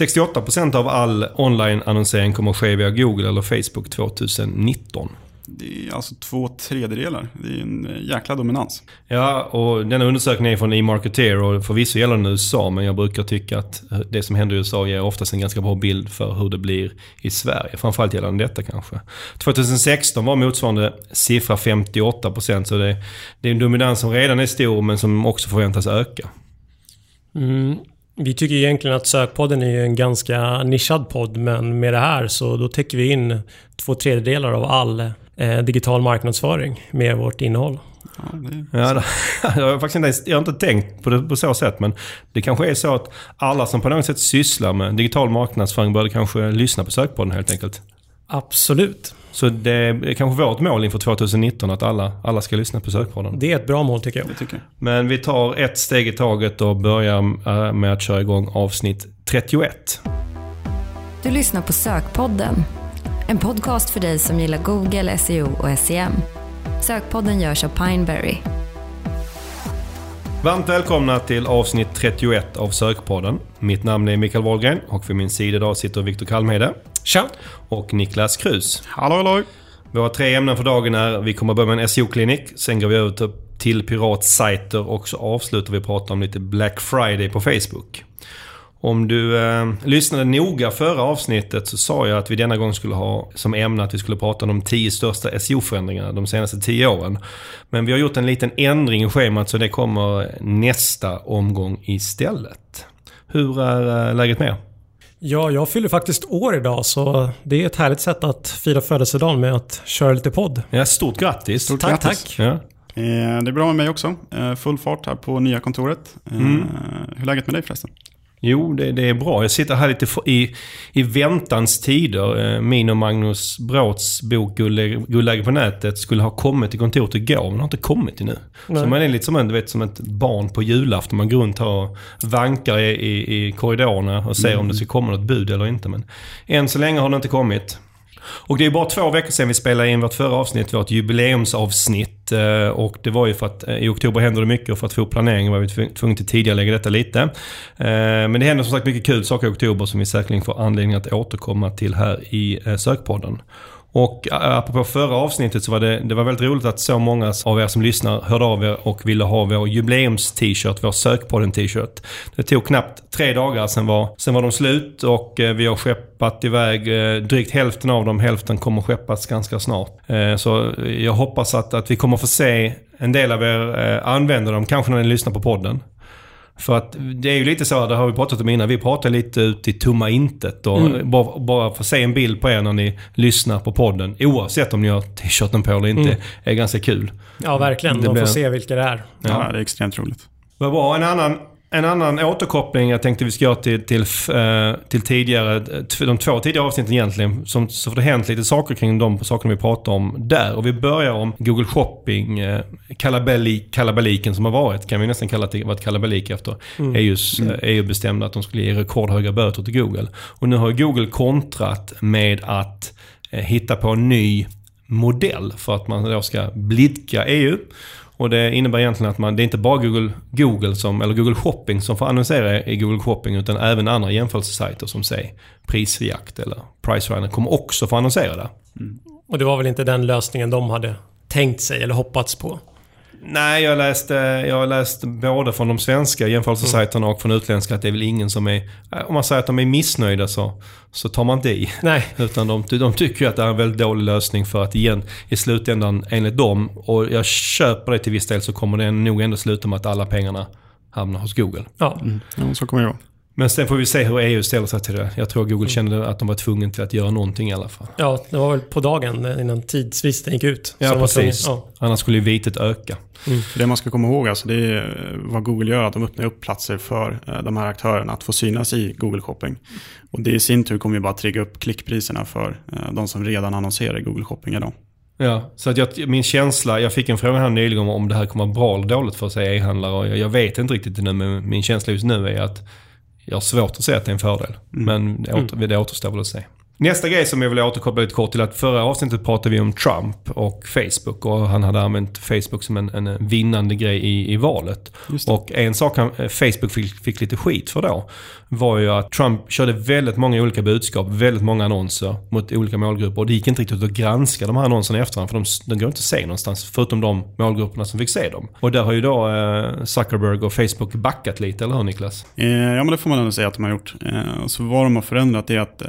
68% av all online-annonsering kommer att ske via Google eller Facebook 2019. Det är alltså två tredjedelar. Det är en eh, jäkla dominans. Ja, och denna undersökning är från e-marketer och förvisso gäller den USA, men jag brukar tycka att det som händer i USA ger oftast en ganska bra bild för hur det blir i Sverige. Framförallt gällande detta kanske. 2016 var motsvarande siffra 58%, så det, det är en dominans som redan är stor, men som också förväntas öka. Mm. Vi tycker egentligen att Sökpodden är en ganska nischad podd, men med det här så då täcker vi in två tredjedelar av all eh, digital marknadsföring med vårt innehåll. Ja, det Ja, jag, har faktiskt inte, jag har inte tänkt på det på så sätt, men det kanske är så att alla som på något sätt sysslar med digital marknadsföring bör kanske lyssna på Sökpodden helt enkelt. Absolut. Så det är kanske vårt mål inför 2019 att alla, alla ska lyssna på Sökpodden. Det är ett bra mål tycker jag. det tycker jag. Men vi tar ett steg i taget och börjar eh, med att köra igång avsnitt 31. Du lyssnar på Sökpodden. En podcast för dig som gillar Google, SEO och SEM. Sökpodden görs av Pineberry. Varmt välkomna till avsnitt 31 av Sökpodden. Mitt namn är Mikael Wahlgren och vid min sida idag sitter Viktor Kalmhede Tja! och Niklas Krus. Hallå, hallå! Våra tre ämnen för dagen är vi kommer börja med en SEO-klinik, sen går vi över till- piratsajter och så avslutar vi prata om lite Black Friday på Facebook. Om du eh, lyssnade noga förra avsnittet så sa jag att vi denna gång skulle ha som ämne att vi skulle prata om de 10 största SEO-förändringarna de senaste 10 åren. Men vi har gjort en liten ändring i schemat så det kommer nästa omgång istället. Hur är eh, läget med er? Ja, jag fyller faktiskt år idag så det är ett härligt sätt att fira födelsedagen med att köra lite podd. Ja, stort grattis! Stort Tack, grattis. tack. Ja. Eh, Det är bra med mig också. Eh, Full fart här på nya kontoret. Eh, Mm. Hur är läget med dig förresten? Jo, det, det är bra. Jag sitter här lite för, i, i väntans tider. Eh, Min och Magnus Bråts bok Guldläge på nätet skulle ha kommit till kontoret igår, men har inte kommit ännu. Nej. Så man är lite som, en, du vet, som ett barn på julafton. Man går runt och vankar i, i, i korridorerna och ser om det ska komma något bud eller inte. Men än så länge har det inte kommit. Och det är bara två veckor sedan vi spelade in vårt förra avsnitt, vårt jubileumsavsnitt. Eh, och det var ju för att eh, i oktober händer det mycket och för att få upp planeringen var vi tvungna att tidigare lägga detta lite. Eh, men det händer som sagt mycket kul saker i oktober som vi säkerligen får anledning att återkomma till här i Sökpodden. Och apropå förra avsnittet så var det, det var väldigt roligt att så många av er som lyssnar hörde av er och ville ha vår jubileums-t-shirt, vår Sökpodden-t-shirt. Det tog knappt tre dagar, sen var, sen var de slut och vi har skeppat iväg drygt hälften av dem. Hälften kommer skeppas ganska snart. Så jag hoppas att, att vi kommer få se en del av er använder använda dem, kanske när ni lyssnar på podden. För att det är ju lite så, det har vi pratat om innan, vi pratar lite ut i tomma intet och Mm. bara, bara få se en bild på er när ni lyssnar på podden, oavsett om ni har t-shirten på eller inte, Mm. är ganska kul. Ja, verkligen. Det De får blir- se vilka det är. Ja. Ja. det är extremt roligt. Vad bra. En annan, en annan återkoppling jag tänkte vi ska göra till, till, eh, till tidigare, de två tidigare avsnitten egentligen. Som, så har det hänt lite saker kring de sakerna vi pratar om där. Och vi börjar om Google Shopping, eh, kalabalik, kalabaliken som har varit. Kan vi nästan kalla det varit kalabalik efter Mm. EUs, Mm. EU bestämde att de skulle ge rekordhöga böter till Google. Och nu har Google kontrat med att eh, hitta på en ny modell för att man då ska blidka EU. Och det innebär egentligen att man, det är inte bara Google, Google som, eller Google Shopping som får annonsera i Google Shopping utan även andra jämförelsesajter som säg Prisjakt eller Pricerunner kommer också få annonsera där. Mm. Och det var väl inte den lösningen de hade tänkt sig eller hoppats på. Nej, jag läste, jag har läst både från de svenska jämförelsesajterna och från utländska att det är väl ingen som är... Om man säger att de är missnöjda så, så tar man inte i. Nej, Utan de, de tycker ju att det är en väldigt dålig lösning för att igen, i slutändan enligt dem, och jag köper det till viss del, så kommer det nog ändå sluta med att alla pengarna hamnar hos Google. ja. Ja, så kommer det vara. Men sen får vi se hur EU ställer sig till det. Jag tror Google kände att de var tvungna till att göra någonting i alla fall. ja, det var väl på dagen innan tidsfristen gick ut. Ja, precis. tvungna- Annars skulle ju vitet öka. Det man ska komma ihåg alltså, det är vad Google gör, att de öppnar upp platser för eh, de här aktörerna att få synas i Google Shopping. Och det i sin tur kommer ju bara trigga upp klickpriserna för eh, de som redan annonserar i Google Shopping idag. Ja, så att jag, min känsla, jag fick en fråga här nyligen om, om det här kommer vara bra eller dåligt för sig e-handlare och jag, jag vet inte riktigt nu men min känsla just nu är att jag har svårt att se att det är en fördel. Men det, åter, det återstår väl att se. Nästa grej som jag vill återkoppla lite kort till att förra avsnittet pratade vi om Trump och Facebook och han hade använt Facebook som en, en vinnande grej i, i valet. Och en sak han, Facebook fick, fick lite skit för då var ju att Trump körde väldigt många olika budskap, väldigt många annonser mot olika målgrupper. Och det gick inte riktigt att granska de här annonserna i efterhand för de, de går inte att se någonstans förutom de målgrupperna som fick se dem. Och där har ju då eh, Zuckerberg och Facebook backat lite, eller hur Niklas? Eh, ja men det får man ändå säga att de har gjort. Eh, så vad de har förändrat är att eh,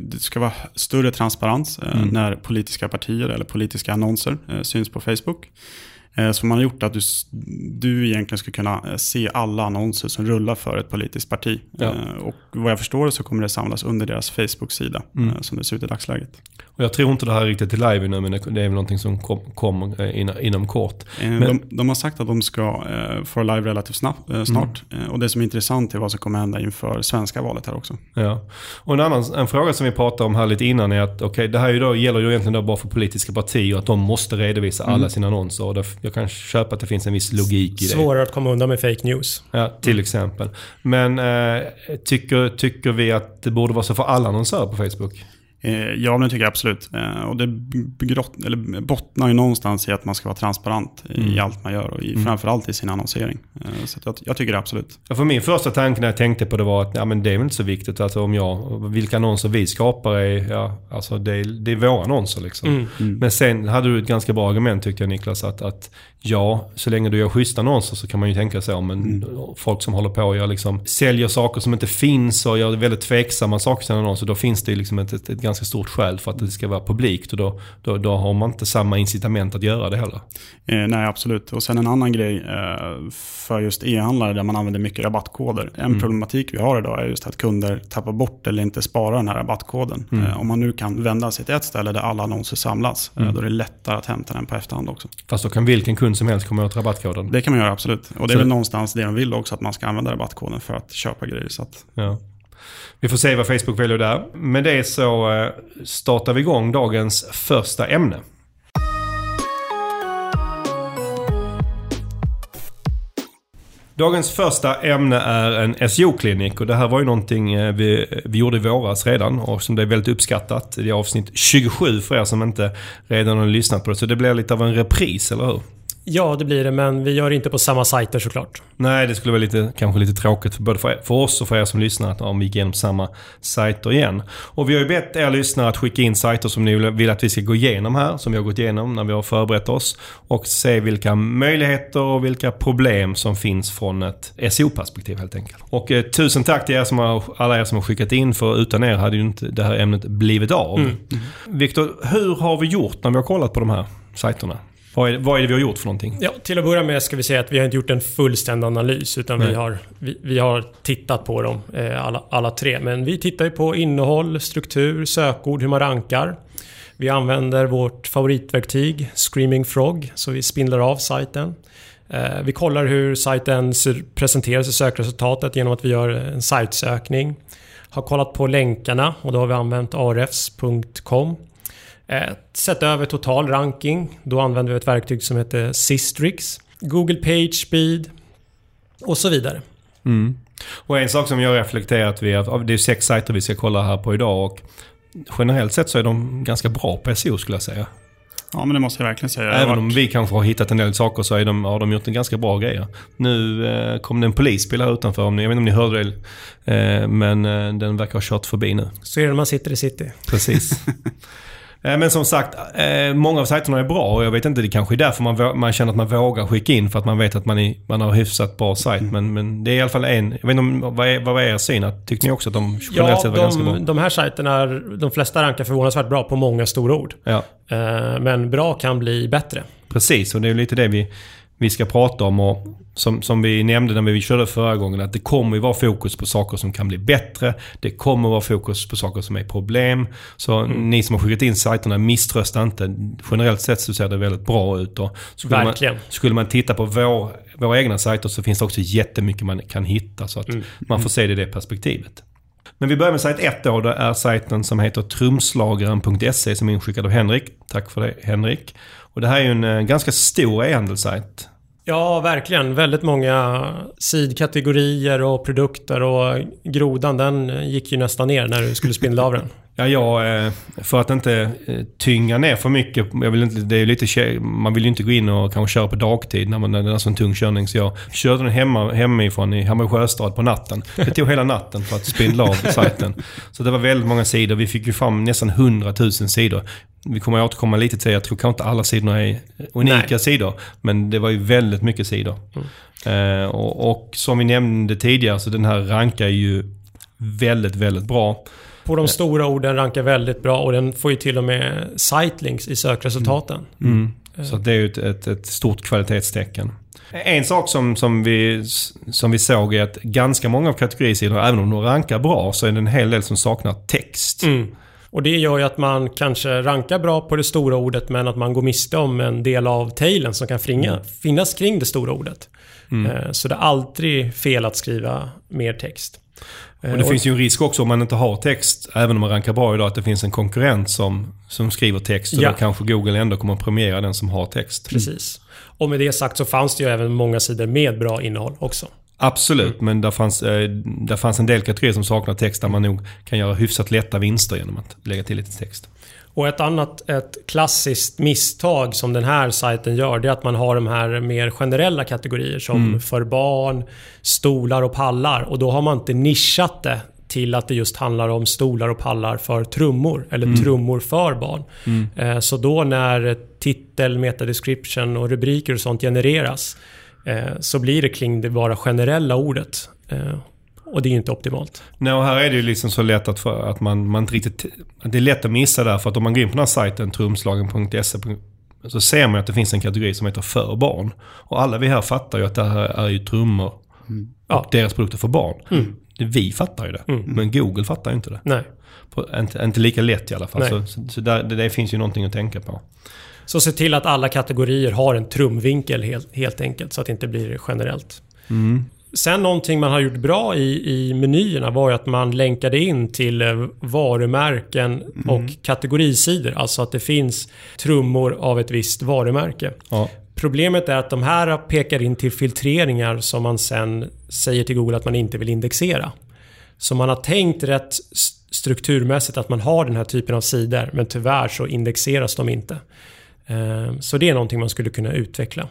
det ska vara större transparens eh, mm. när politiska partier eller politiska annonser eh, syns på Facebook. Eh, som har gjort att du, du egentligen ska kunna se alla annonser som rullar för ett politiskt parti. Ja. Och vad jag förstår så kommer det samlas under deras Facebook-sida mm. som det ser ut i dagsläget. Och jag tror inte det här är riktigt till live nu men det är väl någonting som kommer inom kort. Men... De, de, har sagt att de ska få live relativt snabbt, snart. Mm. Och det som är intressant är vad som kommer hända inför svenska valet här också. Ja. Och en annan en fråga som vi pratade om här lite innan är att okay, det här är då, gäller ju egentligen då bara för politiska partier att de måste redovisa alla mm. sina annonser. Och jag kan köpa att det finns en viss logik i det. Svårare att komma undan med fake news. Ja, till exempel. Men äh, tycker, tycker vi att det borde vara så för alla annonsörer på Facebook? Eh, ja, det tycker jag absolut. Eh, och det begrott, eller bottnar ju någonstans i att man ska vara transparent mm. i allt man gör och i, mm. framförallt i sin annonsering. Eh, så jag, jag, tycker det absolut. Ja, för min första tanke när jag tänkte på det var att ja, men det är väl inte så viktigt. Alltså om jag, vilka annonser vi skapar är, ja, alltså det, är, det är våra annonser. Liksom. Mm. mm. Men sen hade du ett ganska bra argument tyckte jag Niklas. Att, att ja, så länge du gör schyssta annonser så kan man ju tänka så. Men mm. folk som håller på och gör liksom, säljer saker som inte finns och gör väldigt tveksamma saker i sina annonser. Då finns det liksom ett, ett, ett ganska stort skäl för att det ska vara publikt. Och då, då, då har man inte samma incitament att göra det heller. Eh, nej, absolut. Och sen en annan grej eh, för just e-handlare där man använder mycket rabattkoder. En mm. problematik vi har idag är just att kunder tappar bort eller inte sparar den här rabattkoden. Mm. Eh, om man nu kan vända sig till ett ställe där alla annonser samlas, eh, mm. då är det lättare att hämta den på efterhand också. Fast då kan vilken kund som helst komma åt rabattkoden? Det kan man göra, absolut. Och det är Så väl någonstans det de vill också, att man ska använda rabattkoden för att köpa grejer. Så att... ja. Vi får se vad Facebook väljer där. Med det så eh, startar vi igång dagens första ämne. Dagens första ämne är en SEO-klinik och det här var ju någonting eh, vi, vi gjorde i våras redan och som blev väldigt uppskattat. Det är avsnitt 27 för er som inte redan har lyssnat på det. Så det blir lite av en repris, eller hur? Ja, det blir det, men vi gör det inte på samma sajter såklart. Nej, det skulle vara lite, kanske lite tråkigt för både för, för oss och för er som lyssnar att om vi gick igenom samma sajter igen. Och vi har ju bett er lyssnare att skicka in sajter som ni vill att vi ska gå igenom här, som vi har gått igenom när vi har förberett oss. Och se vilka möjligheter och vilka problem som finns från ett SEO-perspektiv helt enkelt. Och eh, tusen tack till er som har, alla er som har skickat in, för utan er hade ju inte det här ämnet blivit av. Mm. Viktor, hur har vi gjort när vi har kollat på de här sajterna? Vad är, vad är det vi har gjort för någonting? Ja, till att börja med ska vi säga att vi har inte gjort en fullständig analys utan vi har, vi, vi, har tittat på dem eh, alla, alla tre. Men vi tittar ju på innehåll, struktur, sökord, hur man rankar. Vi använder vårt favoritverktyg Screaming Frog så vi spindlar av sajten. Eh, vi kollar hur sajten presenteras i sökresultatet genom att vi gör en sajtsökning. Har kollat på länkarna och då har vi använt arefs.com Eh, Sett över total ranking. Då använder vi ett verktyg som heter Sistrix. Google Page Speed och så vidare. Mm. Och en sak som jag reflekterat vid, det är sex sajter vi ska kolla här på idag och generellt sett så är de ganska bra på SEO skulle jag säga. Ja men det måste jag verkligen säga. Även varit... om vi kanske har hittat en del saker så är de, har de gjort en ganska bra grejer. Nu eh, kom det en polisbil här utanför. jag vet inte om ni hörde det. Eh, men eh, den verkar ha kört förbi nu. Så är det när man sitter i city. Precis. Eh, men som sagt, eh, många av sajterna är bra och jag vet inte, det kanske är därför man, man känner att man vågar skicka in för att man vet att man, är, man har hyfsat bra sajt. Mm. Men, men det är i alla fall en, jag vet inte om, vad, är, vad var er syn? Tyckte ni också att de generellt ja, sett var de, ganska bra? de här sajterna, de flesta rankar förvånansvärt bra på många stora ord. Ja. Eh, men bra kan bli bättre. Precis, och det är lite det vi, vi ska prata om. Och som, som vi nämnde när vi körde förra gången, att det kommer ju vara fokus på saker som kan bli bättre. Det kommer vara fokus på saker som är problem. Så mm. ni som har skickat in sajterna, misströsta inte. Generellt sett så ser det väldigt bra ut. Och skulle Verkligen. Man, skulle man titta på vår, våra egna sajter så finns det också jättemycket man kan hitta. Så att mm. man får se det i det perspektivet. Men vi börjar med sajt 1 då. Det är sajten som heter trumslagaren.se som är inskickad av Henrik. Tack för det Henrik. Och det här är ju en eh, ganska stor e-handelssajt. Ja, verkligen. Väldigt många sidkategorier och produkter och grodan den gick ju nästan ner när du skulle spindla av den. Ja, jag, eh, för att inte eh, tynga ner för mycket. Jag vill inte, det är lite, man vill ju inte gå in och kanske köra på dagtid när man när det är så en tung körning. Så jag körde den hemma, hemifrån i Hammarby Sjöstad på natten. Det tog hela natten för att spindla av sajten. Så det var väldigt många sidor. Vi fick ju fram nästan 100 000 sidor. Vi kommer att återkomma lite till det. Jag tror kanske inte alla sidorna är unika Nej. sidor. Men det var ju väldigt mycket sidor. Eh, och, och som vi nämnde tidigare så den här rankar ju väldigt, väldigt bra. På de stora orden rankar väldigt bra och den får ju till och med sitelinks i sökresultaten. Mm. Så att det är ju ett, ett, ett stort kvalitetstecken. En sak som, som, vi, som vi såg är att ganska många av kategorisidorna, även om de rankar bra, så är det en hel del som saknar text. Mm. Och det gör ju att man kanske rankar bra på det stora ordet men att man går miste om en del av tailen som kan fringa, finnas kring det stora ordet. Eh, Så det är aldrig fel att skriva mer text. Eh, Och det finns ju en risk också om man inte har text, även om man rankar bra idag, att det finns en konkurrent som, som skriver text. Och Ja. då kanske Google ändå kommer att premiera den som har text. Precis. Och med det sagt så fanns det ju även många sidor med bra innehåll också. Absolut, men där fanns, eh, där fanns en del kategorier som saknar text där man nog kan göra hyfsat lätta vinster genom att lägga till lite text. Och ett annat, ett klassiskt misstag som den här sajten gör, det är att man har de här mer generella kategorier som för barn, stolar och pallar. Och då har man inte nischat det till att det just handlar om stolar och pallar för trummor, eller trummor för barn. Eh, Så då när titel, metadescription och rubriker och sånt genereras eh, så blir det kring det bara generella ordet. Och det är inte optimalt. Nej, och här är det ju liksom så lätt att, för, att man, man inte riktigt... Det är lätt att missa där, för att om man går in på den här sajten, trumslagen.se, så ser man att det finns en kategori som heter för barn. Och alla vi här fattar ju att det här är ju trummor Ja. och deras produkter för barn. Det, vi fattar ju det, men Google fattar ju inte det. Nej. På, inte, inte lika lätt i alla fall. Nej. Så, så, så där, det, det finns ju någonting att tänka på. Så se till att alla kategorier har en trumvinkel helt, helt enkelt så att det inte blir generellt. Sen någonting man har gjort bra i, i menyerna var ju att man länkade in till eh, varumärken och kategorisidor. Alltså att det finns trummor av ett visst varumärke. Ja. Problemet är att de här pekar in till filtreringar som man sen säger till Google att man inte vill indexera. Så man har tänkt rätt strukturmässigt att man har den här typen av sidor men tyvärr så indexeras de inte. Eh, Så det är någonting man skulle kunna utveckla.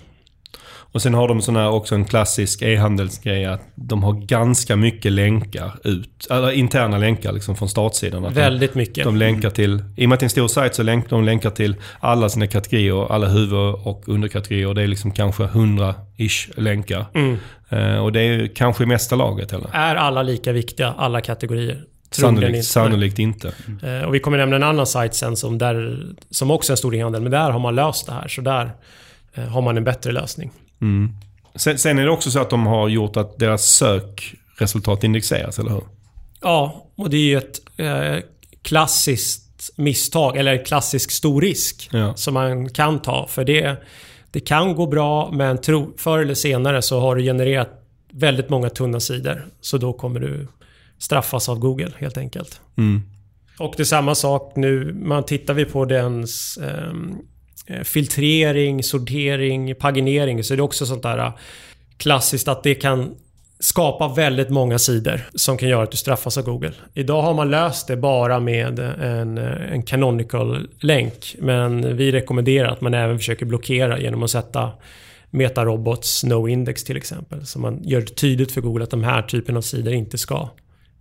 Och sen har de sån här också en klassisk e-handelsgrej att de har ganska mycket länkar ut. Eller interna länkar liksom från startsidan. Att de, Väldigt mycket. De länkar till, i och med att det är en stor sajt så länk, de länkar till alla sina kategorier, alla huvud och underkategorier. Det är liksom kanske 100-ish länkar. Mm. Eh, och det är kanske i mesta laget eller? Är alla lika viktiga, alla kategorier? Sannolikt, inte. sannolikt inte. Eh, Och vi kommer nämna en annan sajt sen som, där, som också är en stor e-handel, men där har man löst det här. Så där eh, har man en bättre lösning. Mm. Sen, sen är det också så att de har gjort att deras sökresultat indexeras, eller hur? Ja, och det är ju ett eh, klassiskt misstag, eller en klassisk stor risk Ja. som man kan ta. För det, det kan gå bra, men tro, förr eller senare så har du genererat väldigt många tunna sidor. Så då kommer du straffas av Google helt enkelt. Mm. Och det är samma sak nu. Man tittar vi på dens ehm, eh, filtrering, sortering, paginering så är det också sånt där eh, klassiskt att det kan skapa väldigt många sidor som kan göra att du straffas av Google. Idag har man löst det bara med en, eh, en canonical-länk. Men vi rekommenderar att man även försöker blockera genom att sätta Metarobots no index till exempel. Så man gör det tydligt för Google att de här typen av sidor inte ska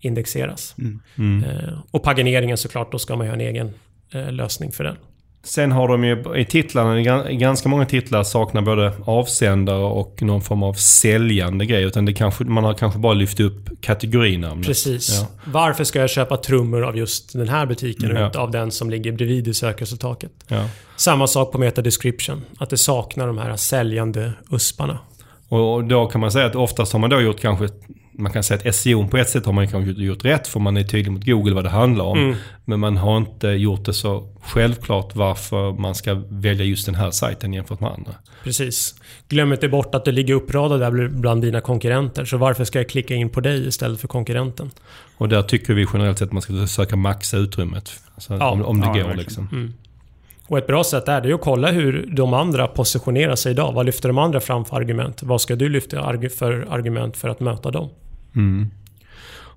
indexeras. Mm. Eh, och pagineringen såklart, då ska man ha en egen eh, lösning för den. Sen har de ju i titlarna, i gan- i ganska många titlar saknar både avsändare och någon form av säljande grej. Utan det kanske, man har kanske bara lyft upp kategorinamnet. Precis. Ja. Varför ska jag köpa trummor av just den här butiken och Ja. inte av den som ligger bredvid i sökresultatet? Ja. Samma sak på meta description. Att det saknar de här säljande usparna. Och då kan man säga att oftast har man då gjort kanske, man kan säga att SEO på ett sätt har man kanske gjort rätt för man är tydlig mot Google vad det handlar om. Mm. Men man har inte gjort det så självklart varför man ska välja just den här sajten jämfört med andra. Precis. Glöm inte bort att du ligger uppradad där bland dina konkurrenter. Så varför ska jag klicka in på dig istället för konkurrenten? Och där tycker vi generellt sett att man ska försöka maxa utrymmet. Alltså, Ja. om, om det Ja, går verkligen. liksom. Och ett bra sätt är det att kolla hur de andra positionerar sig idag. Vad lyfter de andra fram för argument? Vad ska du lyfta för argument för att möta dem? Mm.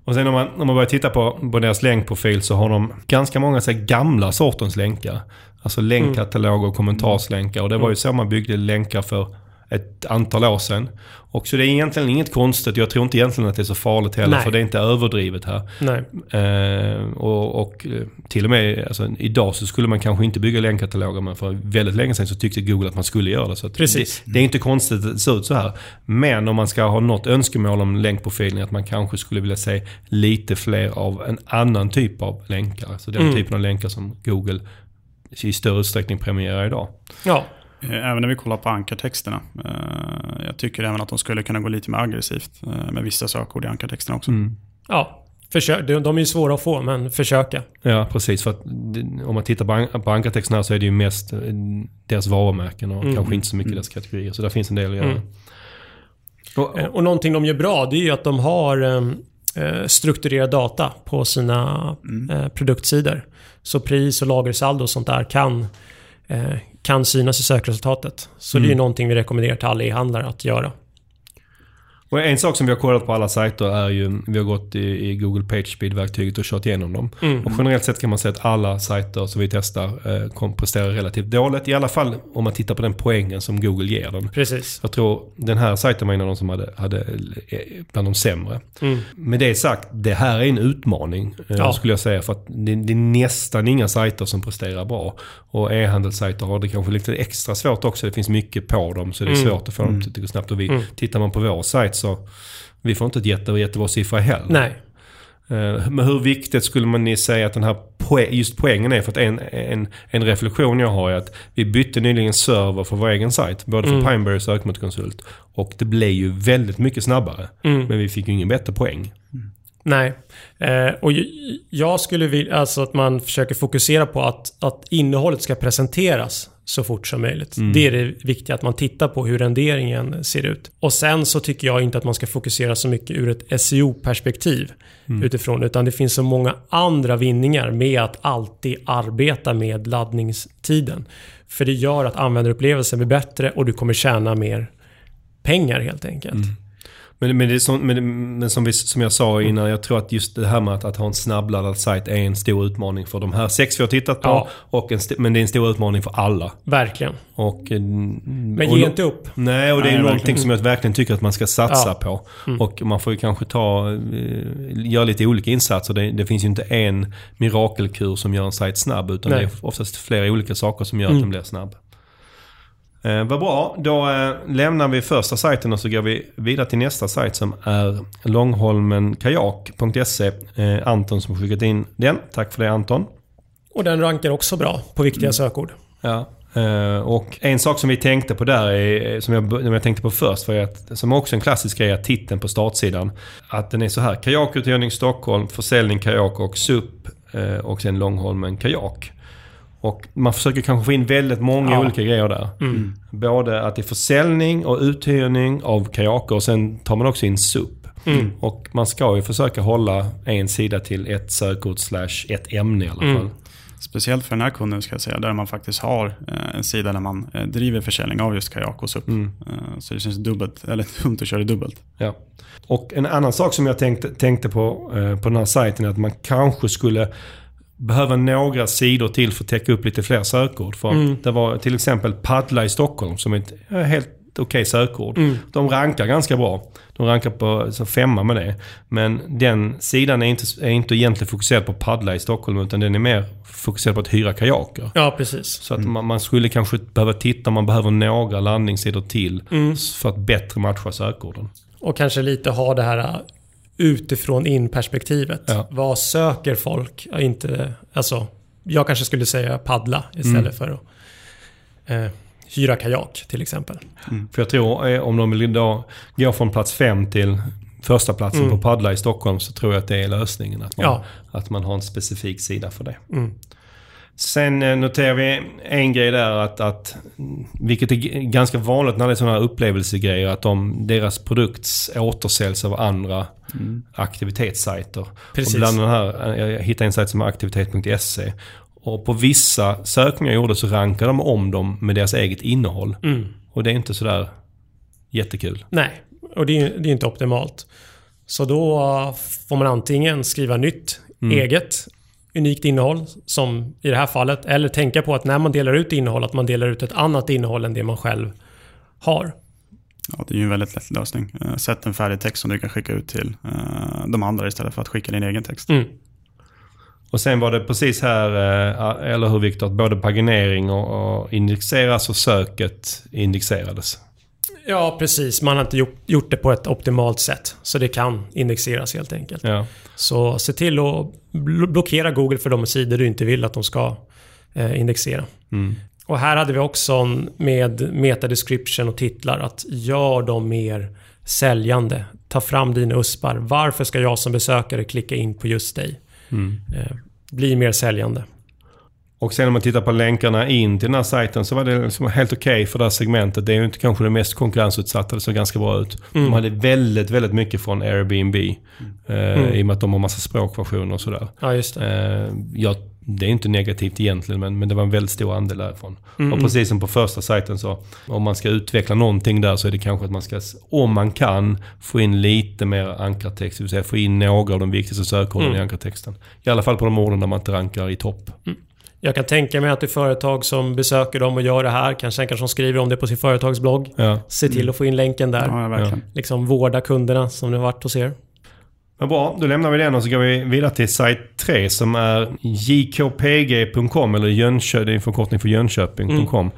Och sen om man, om man börjar titta på, på deras länkprofil så har de ganska många så gamla sortens länkar. Alltså länkkataloger och kommentarslänkar. Och det var ju så man byggde länkar för ett antal år sedan. Och så det är egentligen inget konstigt. Jag tror inte egentligen att det är så farligt heller. Nej. För det är inte överdrivet här. Nej. Eh, och, och eh, till och med alltså, idag så skulle man kanske inte bygga länkkataloger. Men för väldigt länge sedan så tyckte Google att man skulle göra det. Så Precis. Det, det är inte konstigt att det ser ut så här. Men om man ska ha något önskemål om länkprofilen att man kanske skulle vilja se lite fler av en annan typ av länkar. Alltså den Mm. typen av länkar som Google i större utsträckning premierar idag. Ja. Eh, Även när vi kollar på ankartexterna. Eh, Jag tycker även att de skulle kunna gå lite mer aggressivt eh, med vissa sökord i ankartexterna också. Ja. Försök. De är ju svåra att få, men försöka. Ja, precis. För att om man tittar på, an- på ankartexterna så är det ju mest deras varumärken och Mm. kanske inte så mycket deras kategorier. Så där finns en del att göra. Mm. Och, Eh, Och någonting de gör bra, det är ju att de har strukturerad data på sina eh, produktsidor. Så pris och lagersaldo och sånt där kan, kan synas i sökresultatet. Så det är ju någonting vi rekommenderar till alla e-handlare att göra. Och en sak som vi har kollat på alla sajter är ju, vi har gått i, i Google PageSpeed-verktyget och kört igenom dem. Mm. Och generellt sett kan man säga att alla sajter som vi testar eh, kommer prestera relativt dåligt. I alla fall om man tittar på den poängen som Google ger den. Precis. Jag tror den här sajten var en av de som hade, hade eh, bland de sämre. Mm. Med det sagt, det här är en utmaning eh, Ja. skulle jag säga. För att det, det är nästan inga sajter som presterar bra. Och e-handelssajter har det kanske lite extra svårt också. Det finns mycket på dem så det är Mm. svårt att få dem att gå snabbt. Och vi, Mm. tittar man på vår sajt så vi får inte ett jätte, jättebra siffra heller. Nej. Eh, Men hur viktigt skulle man ni säga att den här poäng, just poängen är? För att en, en, en reflektion jag har är att vi bytte nyligen server för vår egen sajt. Både för Mm. Pineberry och Sökmotorkonsult. Och det blev ju väldigt mycket snabbare. Mm. Men vi fick ju ingen bättre poäng. Nej. Eh, och jag skulle vilja alltså att man försöker fokusera på att, att innehållet ska presenteras så fort som möjligt. Det är det viktiga, att man tittar på hur renderingen ser ut. Och sen så tycker jag inte att man ska fokusera så mycket ur ett SEO-perspektiv utifrån, utan det finns så många andra vinningar med att alltid arbeta med laddningstiden. För det gör att användarupplevelsen blir bättre och du kommer tjäna mer pengar helt enkelt. Men, men, är som, men, men som, vi, som jag sa innan, jag tror att just det här med att, att ha en snabbladdad sajt är en stor utmaning för de här sex vi har tittat på. Ja. Och en, men det är en stor utmaning för alla. Verkligen. Och, eh, Men ge inte upp. Nej, och det är Nej, någonting verkligen. som jag verkligen tycker att man ska satsa Ja. på. Mm. Och man får ju kanske ta, eh, göra lite olika insatser. Det, det finns ju inte en mirakelkur som gör en sajt snabb. Utan Nej. det är oftast flera olika saker som gör att Mm. den blir snabb. Eh, vad bra, då eh, lämnar vi första sajten och så går vi vidare till nästa sajt som är långholmenkajak.se. Eh, Anton som har skickat in den. Tack för det Anton. Och den rankar också bra på viktiga sökord. Ja. Eh, och en sak som vi tänkte på där, är, som, jag, som jag tänkte på först, var att, som också en klassisk grej, är titeln på startsidan. Att den är så här, kajakuthyrning Stockholm, försäljning kajak och SUP eh, och sen Långholmen kajak. Och man försöker kanske få in väldigt många Ja. olika grejer där. Mm. Både att det är försäljning och uthyrning av kajaker och sen tar man också in SUP. Mm. Och man ska ju försöka hålla en sida till ett sökord slash ett ämne i alla fall. Mm. Speciellt för den här kunden ska jag säga, där man faktiskt har eh, en sida där man eh, driver försäljning av just kajak och SUP. Mm. Eh, Så det känns dubbelt, eller dumt att köra det dubbelt. Ja. Och en annan sak som jag tänkte, tänkte på på den här sajten är att man kanske skulle behöva några sidor till för att täcka upp lite fler sökord. För Mm. det var till exempel Paddla i Stockholm som är ett eh, helt okej sökord. Mm. De rankar ganska bra. De rankar på så femma med det. Men den sidan är inte, är inte egentligen fokuserad på paddla i Stockholm utan den är mer fokuserad på att hyra kajaker. Ja, precis. Så att man, man skulle kanske behöva titta, man behöver några landningssidor till Mm. för att bättre matcha sökorden. Och kanske lite ha det här utifrån in perspektivet. Ja. Vad söker folk? Inte, alltså, jag kanske skulle säga paddla istället Mm. för att eh, hyra kajak till exempel. För jag tror eh, om de vill då gå från plats fem till första platsen Mm. på paddla i Stockholm så tror jag att det är lösningen. Att man, Ja. att man har en specifik sida för det. Mm. Sen eh, noterar vi en grej där att, att vilket är ganska vanligt när det är sådana här upplevelsegrejer, att de, deras produkt återsäljs av andra aktivitetssajter. Precis. Och bland den här, eh, jag hittade en sajt som är aktivitet.se. Och på vissa sökningar jag gjorde så rankade de om dem med deras eget innehåll. Mm. Och det är inte sådär jättekul. Nej, och det är det är inte optimalt. Så då får man antingen skriva nytt, Mm. eget, unikt innehåll, som i det här fallet, eller tänka på att när man delar ut innehåll, att man delar ut ett annat innehåll än det man själv har. Ja, det är ju en väldigt lätt lösning. Eh, Sätt en färdig text som du kan skicka ut till eh, de andra istället för att skicka din egen text. Mm. Och sen var det precis här, eh, eller hur Viktor, att både paginering och, och indexeras och söket indexerades. Ja, precis. Man har inte gjort, gjort det på ett optimalt sätt. Så det kan indexeras helt enkelt. Ja. Så se till att bl- blockera Google för de sidor du inte vill att de ska eh, indexera. Mm. Och här hade vi också med meta-description och titlar att gör dem mer säljande. Ta fram dina uspar. Varför ska jag som besökare klicka in på just dig? Mm. Eh, bli mer säljande. Och sen om man tittar på länkarna in till den här sajten så var det liksom helt okej för det här segmentet. Det är ju inte kanske det mest konkurrensutsatta, det såg ganska bra ut. Mm. De hade väldigt, väldigt mycket från Airbnb. Eh, Mm. I och med att de har massa språkversioner och sådär. Ja, just det. Eh, ja, det är inte negativt egentligen, men, men det var en väldigt stor andel därifrån. Mm. Och precis som på första sajten så, om man ska utveckla någonting där så är det kanske att man ska, om man kan, få in lite mer ankartext. Det vill säga få in några av de viktigaste sökorden Mm. i ankartexten. I alla fall på de orden där man inte rankar i topp. Jag kan tänka mig att det är företag som besöker dem och gör det här. Kanske kanske som skriver om det på sin företagsblogg. Ja. Se till att få in länken där. Ja, verkligen. Liksom vårda kunderna som det har varit hos er. Men bra, då lämnar vi den och så går vi vidare till sajt 3 som är jkpg.com eller Jönköping, det är en förkortning för Jönköping.com.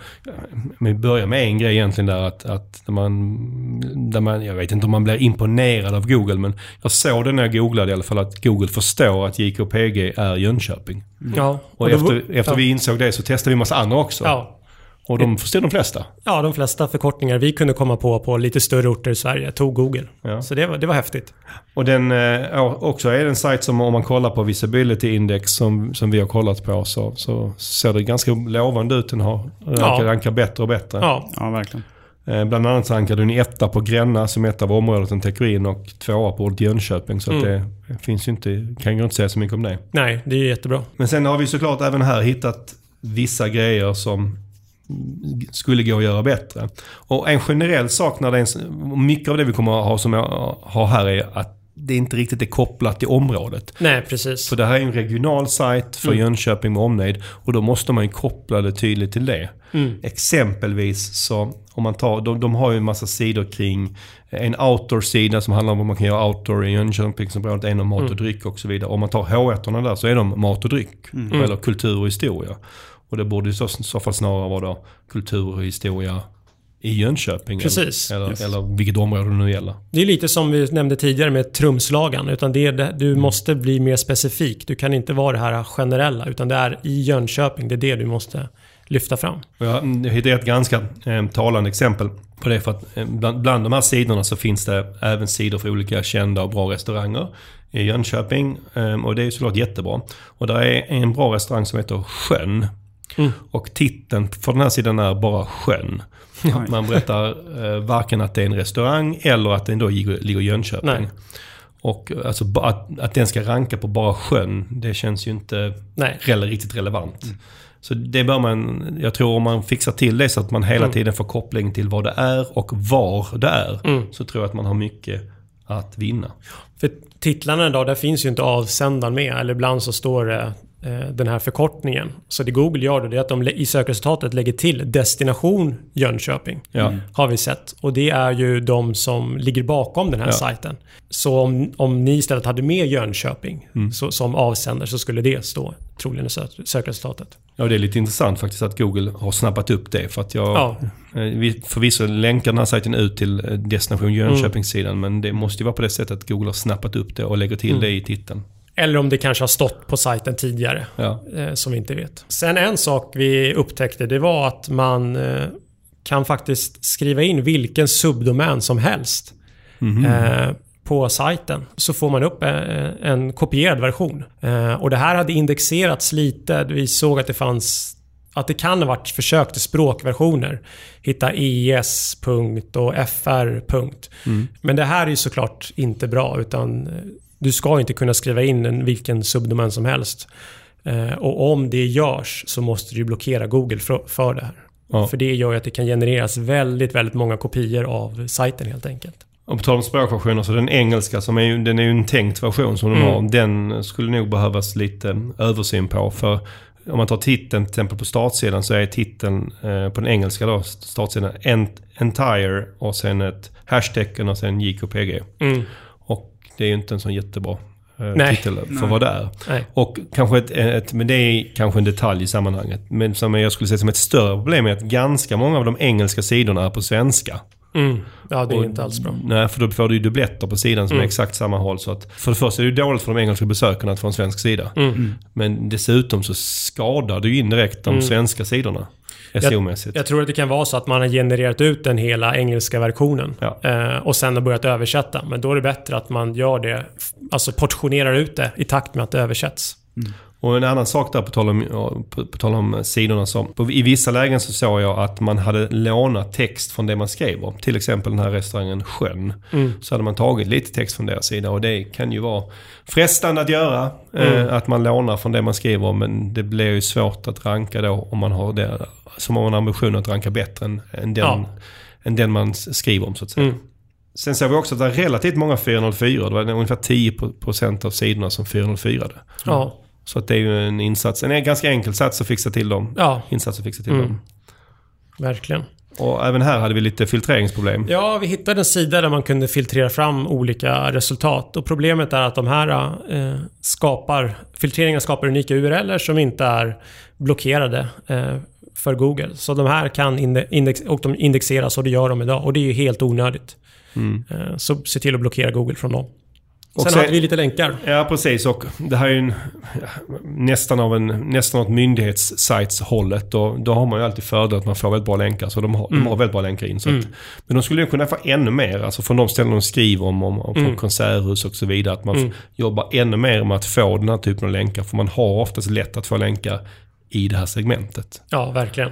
Men vi börjar med en grej egentligen där att, att där man, där man, jag vet inte om man blir imponerad av Google men jag såg det när jag googlade i alla fall att Google förstår att JKPG är Jönköping. Ja. Och, då- efter, efter ja. vi insåg det så testade vi en massa andra också. Ja. Och de förstod de flesta. ja, de flesta förkortningar vi kunde komma på på lite större orter i Sverige tog Google. Ja. Så det var, det var häftigt. Och den eh, ja, också är en sajt som om man kollar på Visibility Index som, som vi har kollat på så, så ser det ganska lovande ut. Den har rankar, rankar bättre och bättre. Ja, Ja, verkligen. Eh, bland annat så rankar den etta på Gränna som ett av området den täcker in och tvåa på ordet Jönköping. Så att det finns ju inte, kan ju inte säga så mycket om det. nej, det är jättebra. Men sen har vi såklart även här hittat vissa grejer som skulle gå att göra bättre. Och en generell sak när det är mycket av det vi kommer att ha som jag har här är att det inte riktigt är kopplat till området. Nej, precis. För det här är en regional sajt för Mm. Jönköping med omnejd och då måste man ju koppla det tydligt till det. Mm. Exempelvis så om man tar, de, de har ju en massa sidor kring en outdoor-sida som handlar om vad man kan göra outdoor i Jönköpingsområdet, en om mat och Mm. dryck och så vidare. Om man tar H1 där så är de mat och dryck. Mm. Eller kultur och historia. Och det borde i så, så fall snarare vara då kultur och historia i Jönköping. Precis. Eller, Yes. eller vilket område det nu gäller. Det är lite som vi nämnde tidigare med trumslagan. Utan det det, du måste bli mer specifik. Du kan inte vara det här generella. Utan det är i Jönköping. Det är det du måste lyfta fram. Jag hittade ett ganska eh, talande exempel på det. För att eh, bland, bland de här sidorna så finns det även sidor för olika kända och bra restauranger i Jönköping. Eh, och det är såklart jättebra. Och där är en bra restaurang som heter Sjön. Mm. Och titeln för den här sidan är bara Sjön. Man berättar eh, varken att det är en restaurang eller att den då ligger, i Jönköping. Nej. Och alltså, att, att den ska ranka på bara sjön, det känns ju inte Nej. riktigt relevant. Så det bör man, jag tror om man fixar till det så att man hela Mm. tiden får koppling till vad det är och var det är. Mm. Så tror jag att man har mycket att vinna. För titlarna idag, där finns ju inte avsändaren med. Eller ibland så står det den här förkortningen. Så det Google gör då, det är att de i sökresultatet lägger till destination Jönköping. Ja. Har vi sett. Och det är ju de som ligger bakom den här Ja. sajten. Så om, om ni istället hade med Jönköping Mm. så, som avsändare så skulle det stå troligen i sök, sökresultatet. Ja, det är lite intressant faktiskt att Google har snappat upp det. För att jag, Ja. eh, vi förvisso länkar den här sajten ut till eh, destination Jönköpingssidan. Men det måste ju vara på det sättet att Google har snappat upp det och lägger till Mm. det i titeln. Eller om det kanske har stått på sajten tidigare. Ja. eh, som vi inte vet. Sen en sak vi upptäckte det var att man eh, kan faktiskt skriva in vilken subdomän som helst Mhm. eh, på sajten. Så får man upp en kopierad version. Och det här hade indexerats lite. Vi såg att det fanns att det kan ha varit försök till språkversioner. Hitta ES. punkt och FR. punkt. Men det här är ju såklart inte bra utan du ska inte kunna skriva in en, vilken subdomän som helst. Eh, och om det görs så måste du blockera Google för, för det här. Ja. För det gör ju att det kan genereras väldigt, väldigt många kopior av sajten helt enkelt. Och på tal om språkversioner så den engelska som är ju, den är ju en tänkt version som de Mm. har. Den skulle nog behövas lite översyn på. För om man tar titeln till exempel på startsidan så är titeln eh, på den engelska då, startsidan ent, entire och sen ett hashtaggen och sen JKPG. Mm. Det är ju inte en sån jättebra eh, Nej. titel för Nej. vad det är. Nej. Och kanske ett, ett, men det är kanske en detalj i sammanhanget. Men som jag skulle säga som ett större problem är att ganska många av de engelska sidorna är på svenska. Mm. Ja, det är Och- inte alls bra. Nej, för då får du ju dubbletter på sidan som Mm. är exakt samma håll. Så att för det första är det ju dåligt för de engelska besökarna att få en svensk sida. Mm. Men dessutom så skadar du indirekt de Mm. svenska sidorna. SEO-mässigt. Jag tror att det kan vara så att man har genererat ut den hela engelska versionen Ja. eh, och sen har börjat översätta. Men då är det bättre att man gör det, alltså portionerar ut det i takt med att det översätts. Och en annan sak där på tal om, på, på tal om sidorna som... På, I vissa lägen så såg jag att man hade lånat text från det man skrev om. Till exempel den här restaurangen Sjön. Mm. Så hade man tagit lite text från deras sida och det kan ju vara frestande att göra. Mm. Eh, att man lånar från det man skriver om men det blir ju svårt att ranka då om man har det. Som har en ambition att ranka bättre än, än, den, Ja. än den man skriver om så att säga. Mm. Sen ser vi också att det är relativt många 404. Det var ungefär 10% av sidorna som 404. Ja. Så att det är ju en insats, en ganska enkel sats att fixa till dem. ja, Insats att fixa till Mm. dem. verkligen. Och även här hade vi lite filtreringsproblem. Ja, vi hittade en sida där man kunde filtrera fram olika resultat. Och problemet är att de här eh, skapar, filtreringen skapar unika URLer som inte är blockerade eh, för Google. Så de här kan inde- index, och de indexeras och det gör de idag. Och det är ju helt onödigt. Mm. Eh, så se till att blockera Google från dem. Och Sen sen- hade vi lite länkar. Ja, precis. Och det här är ju en, nästan av en, nästan åt myndighetssajtshållet. Och då har man ju alltid fördel att man får väldigt bra länkar. Så de har, de har väldigt bra länkar in. Så Mm. att, men de skulle ju kunna få ännu mer. Alltså från de ställen de skriver om, om, om från Mm. konserthus och så vidare. Att man Mm. jobbar ännu mer med att få den här typen av länkar. För man har oftast lätt att få länkar i det här segmentet. Ja, verkligen.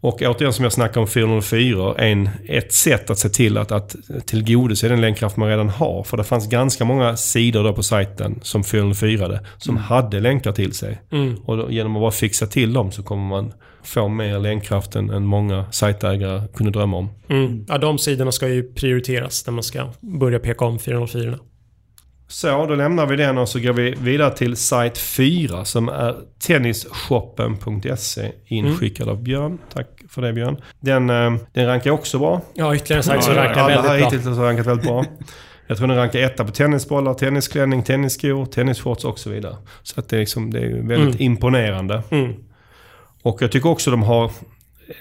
Och återigen som jag snackade om 404, en, ett sätt att se till att, att tillgodose den länkkraft man redan har. För det fanns ganska många sidor då på sajten som 404 som hade länkar till sig. Mm. Och då, genom att bara fixa till dem så kommer man få mer länkkraft än, än många sajtägare kunde drömma om. Mm. Ja, de sidorna ska ju prioriteras när man ska börja peka om 404. Så, då lämnar vi den och så går vi vidare till sajt 4 som är tennisshoppen.se inskickad av Björn. Tack för det Björn. Den, eh, den rankar också bra. Ja, ytterligare en sajt som Ja, rankar här väldigt bra. hittills har rankat väldigt bra. Jag tror den rankar etta på tennisbollar, tennisklänning, tennisskor, tennisshorts och så vidare. Så att det är, liksom, det är väldigt Mm. imponerande. Mm. Och jag tycker också de har,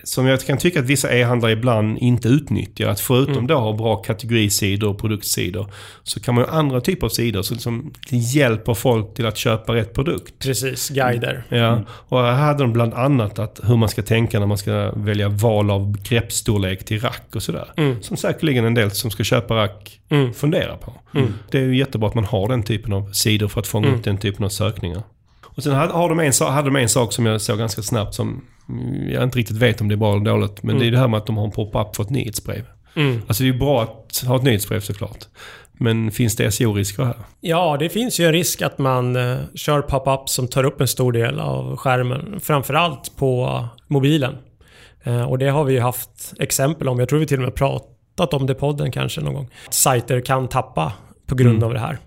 som jag kan tycka att vissa e-handlare ibland inte utnyttjar, att förutom Mm. då ha bra kategorisidor och produktsidor, så kan man ju ha andra typer av sidor som liksom hjälper folk till att köpa rätt produkt. Precis, guider. Ja, och här hade de bland annat att hur man ska tänka när man ska välja val av greppstorlek till rack och sådär. Mm. Som säkerligen en del som ska köpa rack Mm. funderar på. Mm. Det är ju jättebra att man har den typen av sidor för att fånga Mm. upp den typen av sökningar. Och sen hade, har de en, hade de en sak som jag såg ganska snabbt som mm, jag inte riktigt vet om det är bra eller dåligt. Men Mm. det är det här med att de har en pop-up för ett nyhetsbrev. Mm. Alltså det är ju bra att ha ett nyhetsbrev såklart. Men finns det SEO-risker här? Ja, det finns ju en risk att man eh, kör pop-up som tar upp en stor del av skärmen. Framförallt på mobilen. Eh, och det har vi ju haft exempel om. Jag tror vi till och med pratat om det i podden kanske någon gång. Sajter kan tappa på grund Mm. av det här.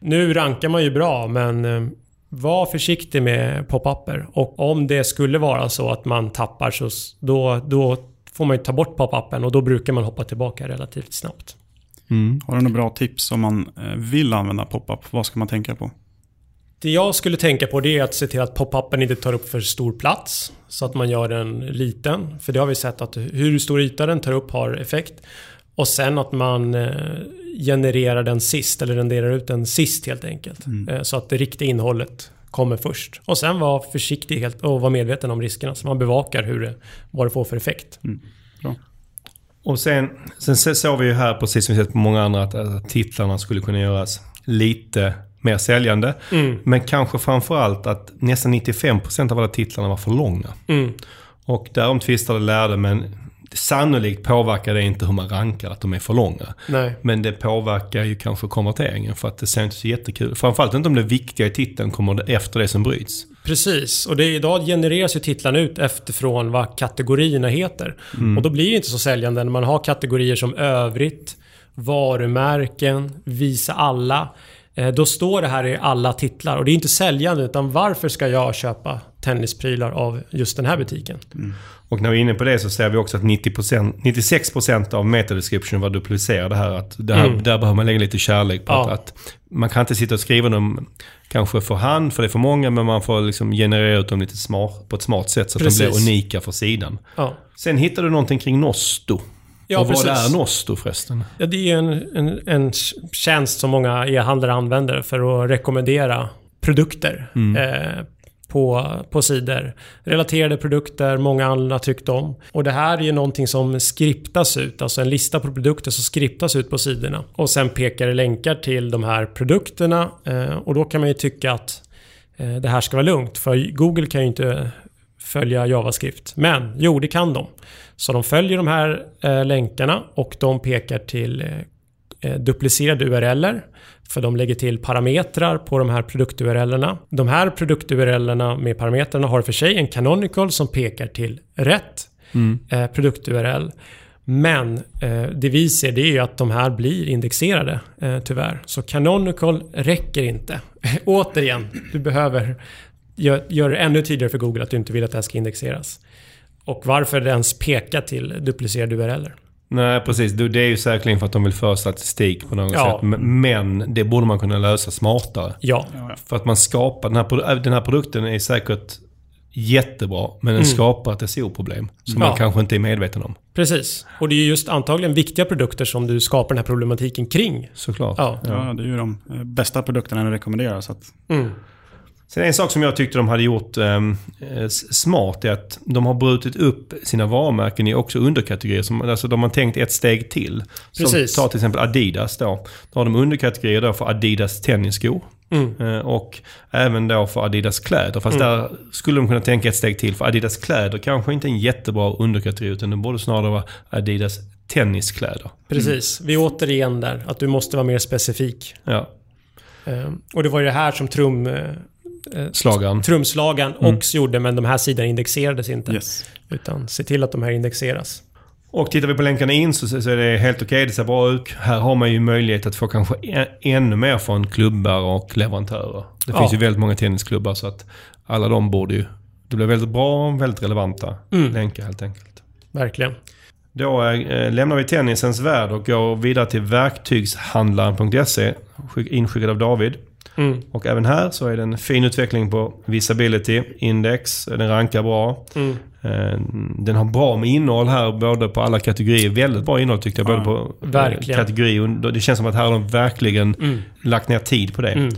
Nu rankar man ju bra, men eh, var försiktig med pop-upper. Och om det skulle vara så att man tappar så då, då får man ju ta bort pop-upen och då brukar man hoppa tillbaka relativt snabbt. Har du några bra tips om man eh, vill använda pop-up? Vad ska man tänka på? Det jag skulle tänka på det är att se till att pop-upen inte tar upp för stor plats. Så att man gör den liten. För det har vi sett att hur stor yta den tar upp har effekt. Och sen att man eh, genererar den sist, eller renderar ut den sist helt enkelt. Eh, så att det riktiga innehållet kommer först. Och sen vara försiktig helt, och vara medveten om riskerna. Så man bevakar hur det, vad det får för effekt. Och sen, sen så- såg vi ju här, precis som vi sett på många andra, att, att titlarna skulle kunna göras lite mer säljande. Mm. Men kanske framförallt att nästan 95% av alla titlarna var för långa. Mm. Och därom tvistade lärde, men sannolikt påverkar det inte hur man rankar att de är för långa. Nej. Men det påverkar ju kanske konverteringen för att det ser inte så jättekul Framförallt inte om det viktiga i titeln kommer efter det som bryts. Precis, och det, idag genereras ju titlarna ut efterfrån vad kategorierna heter. Och då blir det inte så säljande när man har kategorier som övrigt varumärken, visa alla. Eh, Då står det här i alla titlar och det är inte säljande utan varför ska jag köpa tennisprylar av just den här butiken? Och när vi är inne på det så ser vi också att 90%, 96% av metadescription var duplicerade här. Att det här Mm. Där behöver man lägga lite kärlek på Ja. att, att man kan inte sitta och skriva dem kanske för hand, för det är för många, men man får liksom generera ut dem lite smart, på ett smart sätt så att de Precis. blir unika för sidan. Ja. Sen hittar du någonting kring Nosto. Ja, och vad är Nosto förresten? Ja, det är ju en, en, en tjänst som många e-handlare använder för att rekommendera produkter eh, på, på sidor. Relaterade produkter, många andra tyckte om. Och det här är ju någonting som skriptas ut, alltså en lista på produkter som skriptas ut på sidorna. Och sen pekar det länkar till de här produkterna eh, och då kan man ju tycka att eh, det här ska vara lugnt. För Google kan ju inte följa JavaScript. Men jo, det kan de. Så de följer de här eh, länkarna och de pekar till eh, eh duplicerade URLer. För de lägger till parametrar på de här produkt-URLerna. De här produkt-URLerna med parametrarna har för sig en canonical som pekar till rätt eh, produkt-URL. Men eh, det vi ser det är ju att de här blir indexerade eh, tyvärr. Så canonical räcker inte. Återigen, du behöver gör, gör det ännu tydligare för Google att du inte vill att det här ska indexeras. Och varför det ens peka till duplicerade URLer. Nej, precis. Det är ju säkerligen för att de vill föra statistik på något Ja. sätt. Men- det borde man kunna lösa smartare. Ja, För att man skapar, den här, produ- den här produkten är säkert jättebra, men den skapar ett SEO-problem. Som Ja. man kanske inte är medveten om. precis. Och det är just antagligen viktiga produkter som du skapar den här problematiken kring. Såklart. Ja. Ja, det är ju de eh, bästa produkterna att rekommendera. Så att, Mm. Sen en sak som jag tyckte de hade gjort ehm, eh, smart är att de har brutit upp sina varumärken i också underkategorier. Som, alltså de har tänkt ett steg till. Precis. Ta till exempel Adidas då. Då har de underkategorier då för Adidas tennisskor. Mm. Eh, Och även då för Adidas kläder. Fast där skulle de kunna tänka ett steg till. För Adidas kläder kanske inte är en jättebra underkategori. Utan det borde snarare vara Adidas tenniskläder. Precis. Vi är återigen där. Att du måste vara mer specifik. Ja, Ehm, Och det var ju det här som trum, eh, eh, slagaren. trumslagaren också gjorde, men de här sidorna indexerades inte. yes. Utan se till att de här indexeras. Och tittar vi på länkarna in så, så är det helt okej. Det ser bra ut. Här har man ju möjlighet att få kanske ännu mer från klubbar och leverantörer. Det Ja. finns ju väldigt många tennisklubbar så att alla de borde ju... Det blir väldigt bra och väldigt relevanta Mm. länkar helt enkelt. Verkligen. Då eh, lämnar vi tennisens värld och går vidare till verktygshandlaren.se. skick- Inskickad av David. Mm. Och även här så är det en fin utveckling på Visibility Index. Den rankar bra. Mm. Eh, Den har bra med innehåll här, både på alla kategorier. Väldigt bra innehåll tyckte jag, både Ja, på eh, verkligen. kategori och Det känns som att här har de verkligen Mm. lagt ner tid på det. Mm.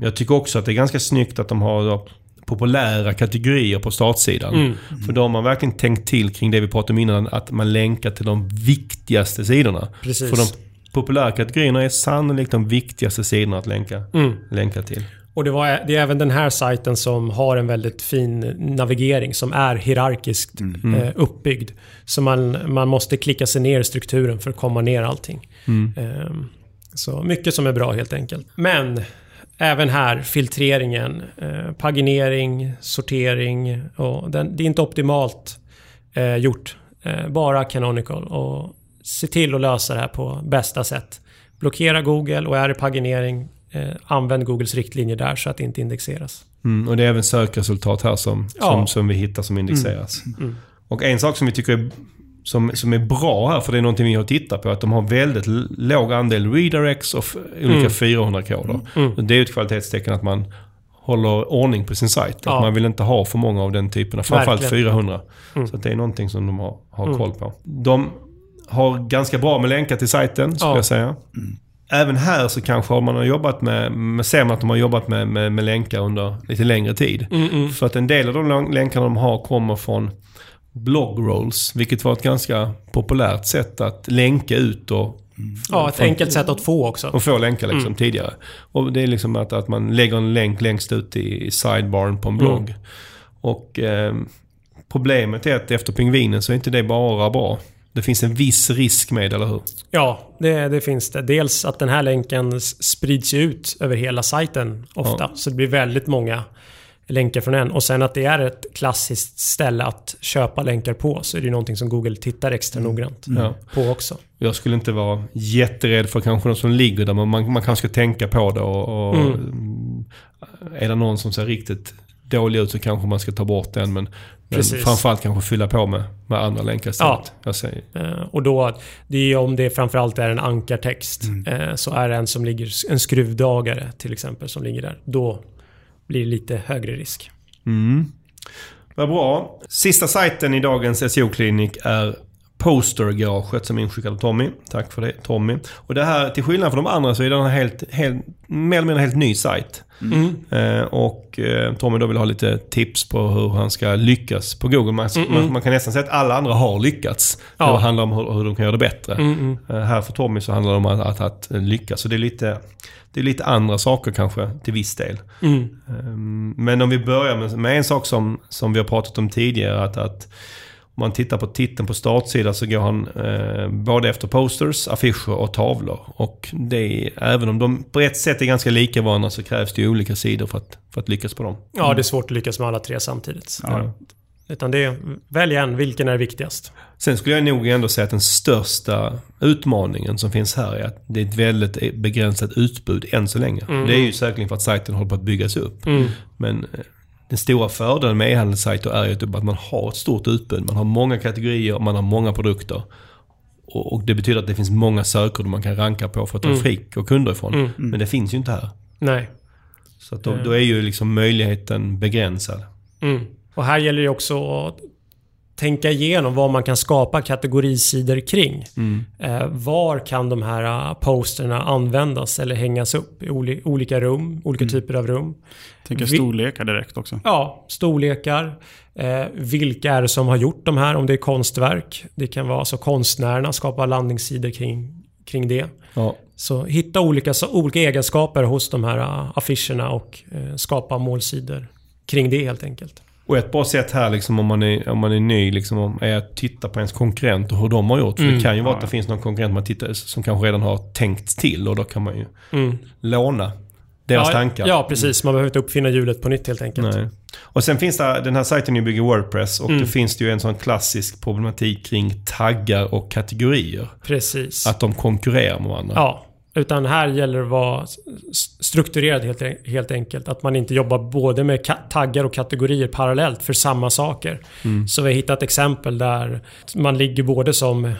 Eh, Jag tycker också att det är ganska snyggt att de har populära kategorier på startsidan. Mm. För då har man verkligen tänkt till kring det vi pratade om innan, att man länkar till de viktigaste sidorna. Precis. För de populära kategorierna är sannolikt de viktigaste sidorna att länka, Mm. länka till. Och det, var, det är även den här sajten som har en väldigt fin navigering som är hierarkiskt eh, uppbyggd. Så man, man måste klicka sig ner i strukturen för att komma ner allting. Ehm, så mycket som är bra helt enkelt. Men även här filtreringen, eh, paginering, sortering. Och den, det är inte optimalt eh, gjort. Eh, bara canonical. Och se till att lösa det här på bästa sätt. Blockera Google och är det paginering eh, använd Googles riktlinjer där så att det inte indexeras. Mm, och det är även sökresultat här som, Ja. som, som vi hittar som indexeras. Mm. Och en sak som vi tycker är, som, som är bra här, för det är någonting vi har tittat på, att de har väldigt låg andel redirects och olika Mm. 400-koder. Mm. Och Det är ju ett kvalitetstecken att man håller ordning på sin sajt. Ja. Att man vill inte ha för många av den typen. Framförallt Verkligen. 400. Mm. Så att det är någonting som de har, har Mm. koll på. De har ganska bra med länkar till sajten, skulle Ja. jag säga. Även här så kanske har man har jobbat med, med ser man att de har jobbat med, med, med länkar under lite längre tid. Mm, mm. För att en del av de län- länkarna de har kommer från bloggrolls, vilket var ett ganska populärt sätt att länka ut och, Ja, ett enkelt sätt att få också. och få länkar liksom Mm. tidigare. Och det är liksom att, att man lägger en länk längst ut i, i sidebaren på en blogg. Mm. Och eh, problemet är att efter pingvinen så är inte det bara bra. Det finns en viss risk med, eller hur? Ja, det, det finns det. Dels att den här länken sprids ut över hela sajten ofta. Ja. Så det blir väldigt många länkar från en. Och sen att det är ett klassiskt ställe att köpa länkar på. Så är det ju någonting som Google tittar extra noggrant Ja. på också. Jag skulle inte vara jätterädd för kanske de som ligger där, men man, man kanske ska tänka på det. Och, och Mm. Är det någon som ser riktigt dålig ut så kanske man ska ta bort den. Men, men Precis. framförallt kanske fylla på med, med andra länkar istället. Jag säger. Eh, Och då, det är om det framförallt är en ankartext, eh, så är det en som ligger, en skruvdragare till exempel, som ligger där. Då blir det lite högre risk. Mm. Vad bra. Sista sajten i dagens SEO-klinik är Postergaraget som är inskickad av Tommy. Tack för det Tommy. Och det här, till skillnad från de andra så är det en helt, helt, mer eller mindre helt ny sajt. Eh, och eh, Tommy då vill ha lite tips på hur han ska lyckas på Google. Man, man, man kan nästan säga att alla andra har lyckats. Ja. Det handlar om hur, hur de kan göra det bättre. Mm, Eh, här för Tommy så handlar det om att, att, att lyckas. Så det är, lite, det är lite andra saker kanske till viss del. Mm. Ehm, Men om vi börjar med, med en sak som, som vi har pratat om tidigare. Att, att om man tittar på titeln på startsidan så går han eh, både efter posters, affischer och tavlor. Och det är, även om de på ett sätt är ganska lika varandra så krävs det ju olika sidor för att, för att lyckas på dem. Ja, det är svårt att lyckas med alla tre samtidigt. Ja. Utan det är, välj en, vilken är viktigast? Sen skulle jag nog ändå säga att den största utmaningen som finns här är att det är ett väldigt begränsat utbud än så länge. Det är ju säkerligen för att sajten håller på att byggas upp. Mm. Men eh, den stora fördelen med e-handelssajter är ju typ att man har ett stort utbud. Man har många kategorier, man har många produkter. Och, och det betyder att det finns många sökord man kan ranka på för att ta Mm. frik och kunder ifrån. Mm. Men det finns ju inte här. Nej. Så då, då är ju liksom möjligheten begränsad. Mm. Och här gäller det också att tänka igenom vad man kan skapa kategorisidor kring. Eh, var kan de här eh, posterna användas eller hängas upp i oli- olika rum, olika typer av rum? Tänker Vi- storlekar direkt också. Ja, storlekar. Eh, vilka är det som har gjort de här? Om det är konstverk. Det kan vara alltså konstnärerna, skapa landningssidor kring, kring det. Ja. Så hitta olika, så, olika egenskaper hos de här affischerna och eh, skapa målsidor kring det helt enkelt. Och ett bra sätt här liksom, om, man är, om man är ny liksom, om- är att titta på ens konkurrent och hur de har gjort. För det kan ju vara att det finns någon konkurrent man tittar, som kanske redan har tänkt till och då kan man ju Mm. låna deras ja, tankar. Ja, precis. Man behöver inte uppfinna hjulet på nytt helt enkelt. Nej. Och sen finns det, den här sajten bygger Wordpress och Mm. det finns det ju en sån klassisk problematik kring taggar och kategorier. Precis. Att de konkurrerar med varandra. Ja. Utan här gäller det att vara strukturerad helt, helt enkelt. Att man inte jobbar både med taggar och kategorier parallellt för samma saker. Mm. Så vi har hittat exempel där man ligger både som...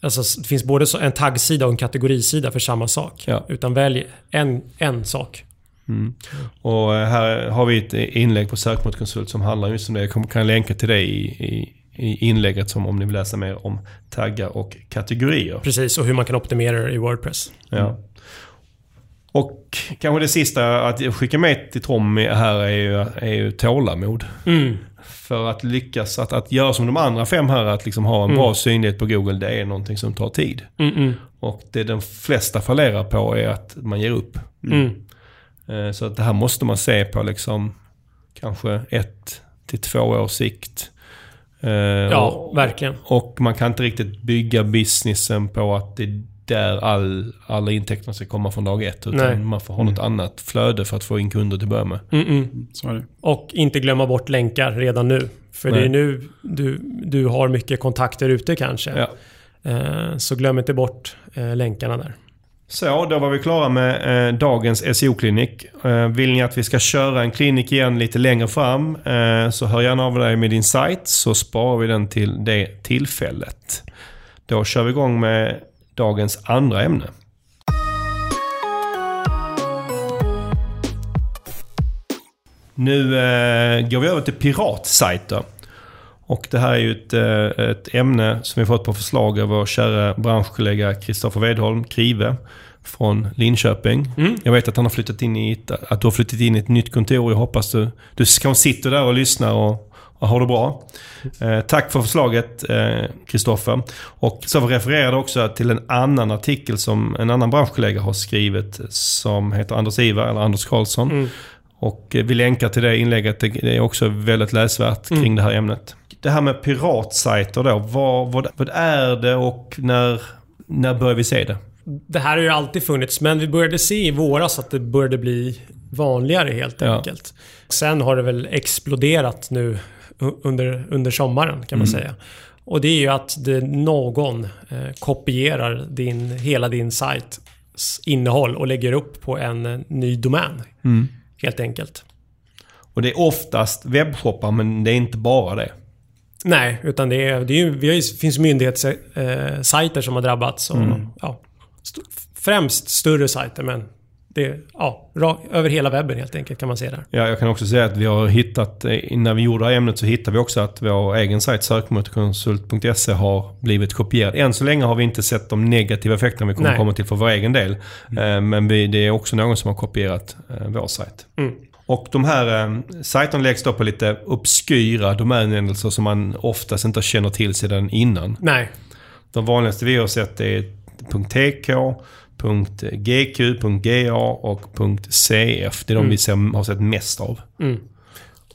Alltså det finns både en taggsida och en kategorisida för samma sak. Ja. Utan välj en, en sak. Mm. Och här har vi ett inlägg på Sökmotorkonsult som handlar just om det. Jag kan länka till det i, i, i inlägget som om ni vill läsa mer om taggar och kategorier. Precis, och hur man kan optimera det i Wordpress. Ja. Och kanske det sista att skicka med till Tommy här är ju, är ju tålamod. Mm. För att lyckas att, att göra som de andra fem här, att liksom ha en Mm. bra synlighet på Google, det är någonting som tar tid. Mm, mm, Och det de flesta fallerar på är att man ger upp. mm. Eh, Så att det här måste man se på liksom kanske ett till två års sikt. Eh, Ja, och, verkligen. och man kan inte riktigt bygga businessen på att det är där all, alla intäkterna ska komma från dag ett. Utan Nej. man får ha något annat flöde för att få in kunder till att börja med. Mm, mm. Så är det. Och inte glömma bort länkar redan nu. För det Nej. är nu du, du har mycket kontakter ute kanske. Ja. Eh, Så glöm inte bort eh, länkarna där. Så, då var vi klara med eh, dagens SEO-klinik. Eh, vill ni att vi ska köra en klinik igen lite längre fram eh, så hör gärna av dig med din sajt så sparar vi den till det tillfället. Då kör vi igång med dagens andra ämne. Nu eh, går vi över till piratsajter. Och det här är ju ett, eh, ett ämne som vi fått på förslag av vår kära branschkollega Kristoffer Wedholm, Krive, från Linköping. Mm. Jag vet att han har flyttat in i ett, att du har flyttat in i ett nytt kontor. Jag hoppas du, du kanske sitter där och lyssnar och, och har det bra. Eh, tack för förslaget Kristoffer. och så refererade också till en annan artikel som en annan branschkollega har skrivit som heter Anders Ivar, eller Anders Karlsson. Mm. Och eh, vi länkar till det inlägget. Det det är också väldigt läsvärt kring Mm. det här ämnet. Det här med piratsajter då. Vad, vad, vad är det och när, när börjar vi se det? Det här har ju alltid funnits, men vi började se i våras att det började bli vanligare helt Ja. enkelt. Sen har det väl exploderat nu under, under sommaren kan man Mm. säga. Och det är ju att det, någon eh, kopierar din, hela din sajts innehåll och lägger upp på en eh, ny domän. Mm. Helt enkelt. Och det är oftast webbshoppar, men det är inte bara det. Nej, utan det, är, det, är, vi har ju, finns myndighetssajter som har drabbats. Och, Mm. ja, st främst större sajter, men det ja, över hela webben helt enkelt kan man se där. Ja, jag kan också säga att vi har hittat, eh, när vi gjorde det här ämnet så hittade vi också att vår egen sajt sökmotorkonsult.se har blivit kopierad. Än så länge har vi inte sett de negativa effekterna vi kommer Nej. komma till för vår egen del. Eh, Men vi, det är också någon som har kopierat eh, vår sajt. Mm. Och de här eh, sajterna läggs då på lite obskyra domänhändelser som man oftast inte känner till sedan innan. Nej, De vanligaste vi har sett är .tk, .gq, .ga och .cf. Det är de Mm. vi ser, har sett mest av. Mm.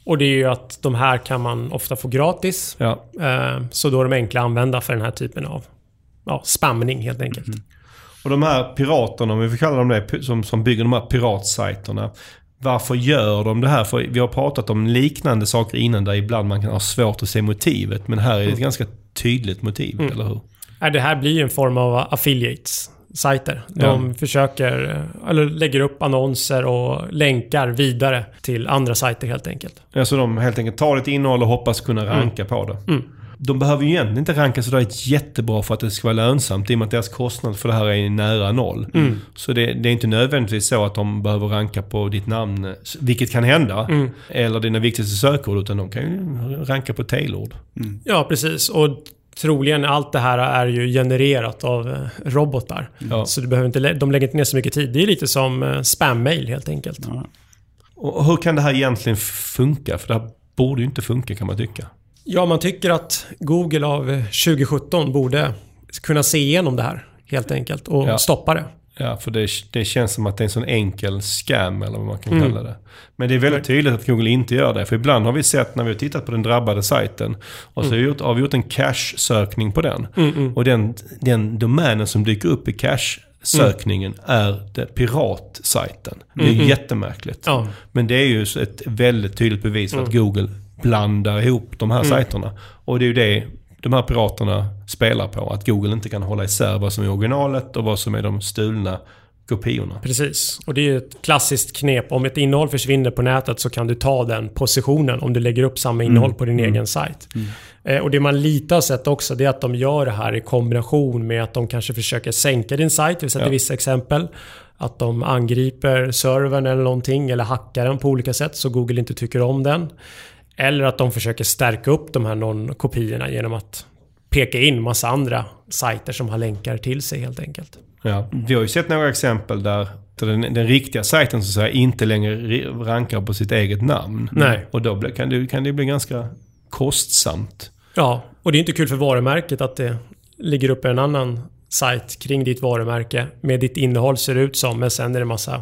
Och det är ju att de här kan man ofta få gratis. Ja. Eh, Så då är de enkla att använda för den här typen av ja, spamning helt enkelt. Och de här piraterna, om vi får kalla dem det, som, som bygger de här piratsajterna. Varför gör de det här? För vi har pratat om liknande saker innan där ibland man kan ha svårt att se motivet. Men här är det ett ganska tydligt motiv, Mm. eller hur? Det här blir ju en form av affiliates-sajter. De försöker, eh, eller lägger upp annonser och länkar vidare till andra sajter helt enkelt. Alltså de helt enkelt tar ett innehåll och hoppas kunna ranka på det. Mm. De behöver ju egentligen inte ranka sådär jättebra för att det ska vara lönsamt i och med att deras kostnad för det här är nära noll. Mm. Så det, det är inte nödvändigtvis så att de behöver ranka på ditt namn, vilket kan hända. Mm. Eller dina viktigaste sökord, utan de kan ju ranka på tailord. Ja, precis. Och troligen allt det här är ju genererat av eh, robotar. Ja. Så du behöver inte, lä- de lägger inte ner så mycket tid. Det är lite som eh, spam-mail helt enkelt. Ja. Och hur kan det här egentligen funka? För det här borde ju inte funka kan man tycka. Ja, man tycker att Google av eh, 2017 borde kunna se igenom det här helt enkelt och Ja. stoppa det. Ja, för det, det känns som att det är en sån enkel scam eller vad man kan Mm. kalla det. Men det är väldigt tydligt att Google inte gör det. För ibland har vi sett när vi har tittat på den drabbade sajten och så har vi gjort, har vi gjort en cache-sökning på den. Mm, mm. Och den, den domänen som dyker upp i cache-sökningen är det piratsajten. Det är Mm, mm. jättemärkligt. Ja. Men det är ju ett väldigt tydligt bevis för att Google blandar ihop de här Mm. sajterna. Och det är ju det de här piraterna spelar på. Att Google inte kan hålla isär vad som är originalet och vad som är de stulna kopiorna. Precis. Och det är ju ett klassiskt knep. Om ett innehåll försvinner på nätet så kan du ta den positionen om du lägger upp samma innehåll på din egen sajt. Eh, och det man lite har sett också det är att de gör det här i kombination med att de kanske försöker sänka din sajt. Vi sätter Ja. vissa exempel. Att de angriper servern eller någonting eller hackar den på olika sätt så Google inte tycker om den. Eller att de försöker stärka upp de här non-kopiorna genom att peka in massa andra sajter som har länkar till sig helt enkelt. Ja. Vi har ju sett några exempel där den, den riktiga sajten så säga inte längre rankar på sitt eget namn. Nej. Och då kan det, kan det bli ganska kostsamt. Ja, och det är inte kul för varumärket att det ligger upp en annan sajt kring ditt varumärke med ditt innehåll ser ut som, men sen är det massa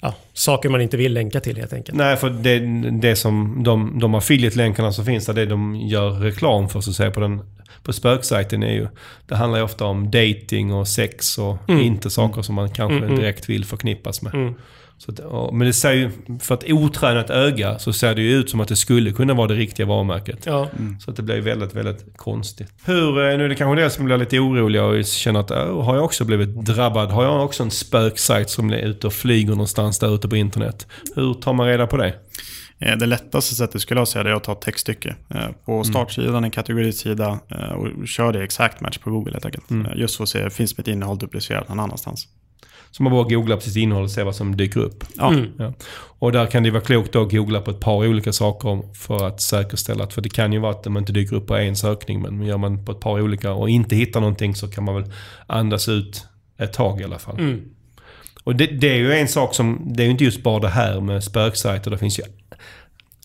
ja, saker man inte vill länka till helt enkelt. Nej, för det, det som de, de affiliate-länkarna som finns där, det de gör reklam för så att säga på, den, på spöksajten är ju... Det handlar ju ofta om dating och sex och Mm. inte saker som man kanske Mm, mm. direkt vill förknippas med. Mm. Så att, och, men det ser ju, för ett otränat öga så ser det ju ut som att det skulle kunna vara det riktiga varumärket. Ja, Så att det blir väldigt, väldigt konstigt. Hur, eh, nu är det kanske del som blir lite oroliga och känner att "Åh, har jag också blivit drabbad? Har jag också en spöksajt som är ute och flyger någonstans där ute på internet? Hur tar man reda på det? Eh, Det lättaste sättet skulle jag säga det är att ta ett textstycke. Eh, På startsidan, en kategorisida och kör det exact match på Google helt enkelt. Mm. Just för att se, finns mitt innehåll duplicerat någon annanstans? Så man bara googlar på sitt innehåll och ser vad som dyker upp. Ja, Mm. Ja. Och där kan det vara klokt att googla på ett par olika saker för att säkerställa att, för det kan ju vara att de inte dyker upp på en sökning, men gör man på ett par olika och inte hittar någonting så kan man väl andas ut ett tag i alla fall. mm. Och det, det är ju en sak som, det är ju inte just bara det här med spöksajter. Det finns ju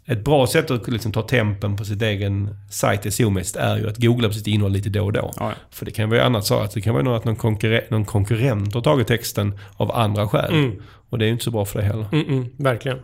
ett bra sätt att liksom ta tempen på sitt egen sajt SEO-mässigt är ju att googla på sitt innehåll lite då och då. ja. För det kan vara annat så att det kan vara att någon, konkurre- någon konkurrent har tagit texten av andra skäl. Mm. Och det är ju inte så bra för det heller. Mm, mm, verkligen.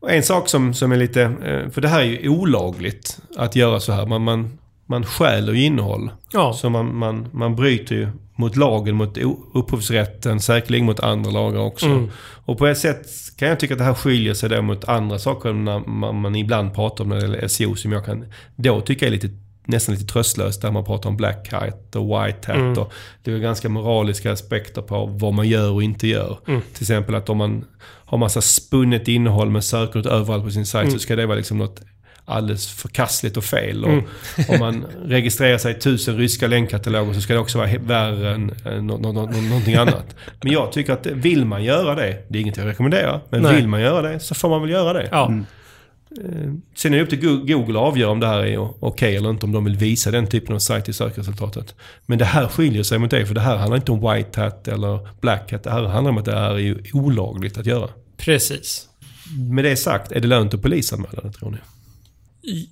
Och en sak som, som är lite, eh, för det här är ju olagligt att göra så här. Man, man, man stjäler ju innehåll. Ja, Så man, man, man bryter ju mot lagen, mot upphovsrätten, säkerligen mot andra lagar också. Mm. Och på ett sätt kan jag tycka att det här skiljer sig då mot andra saker när man, man ibland pratar om när det gäller SEO som jag kan då tycka är lite nästan lite tröstlöst där man pratar om black hat och white hat. Mm. Och det är ganska moraliska aspekter på vad man gör och inte gör. Mm. Till exempel att om man har massa spunnet innehåll med sökord överallt på sin sajt Mm. så ska det vara liksom något alldeles förkastligt och fel. Och Mm. Om man registrerar sig i tusen ryska länkkataloger så ska det också vara värre än eh, nå- nå- nå- någonting annat. Men jag tycker att vill man göra det, det är inget jag rekommenderar, men Nej. vill man göra det så får man väl göra det. Ja. Sen är det upp till Go- Google att avgöra om det här är okej eller inte, om de vill visa den typen av sajt i sökresultatet. Men det här skiljer sig mot det, för det här handlar inte om white hat eller black hat. Det här handlar om att det här är ju olagligt att göra. Precis. Med det sagt, är det lönt att polisanmäla det tror ni?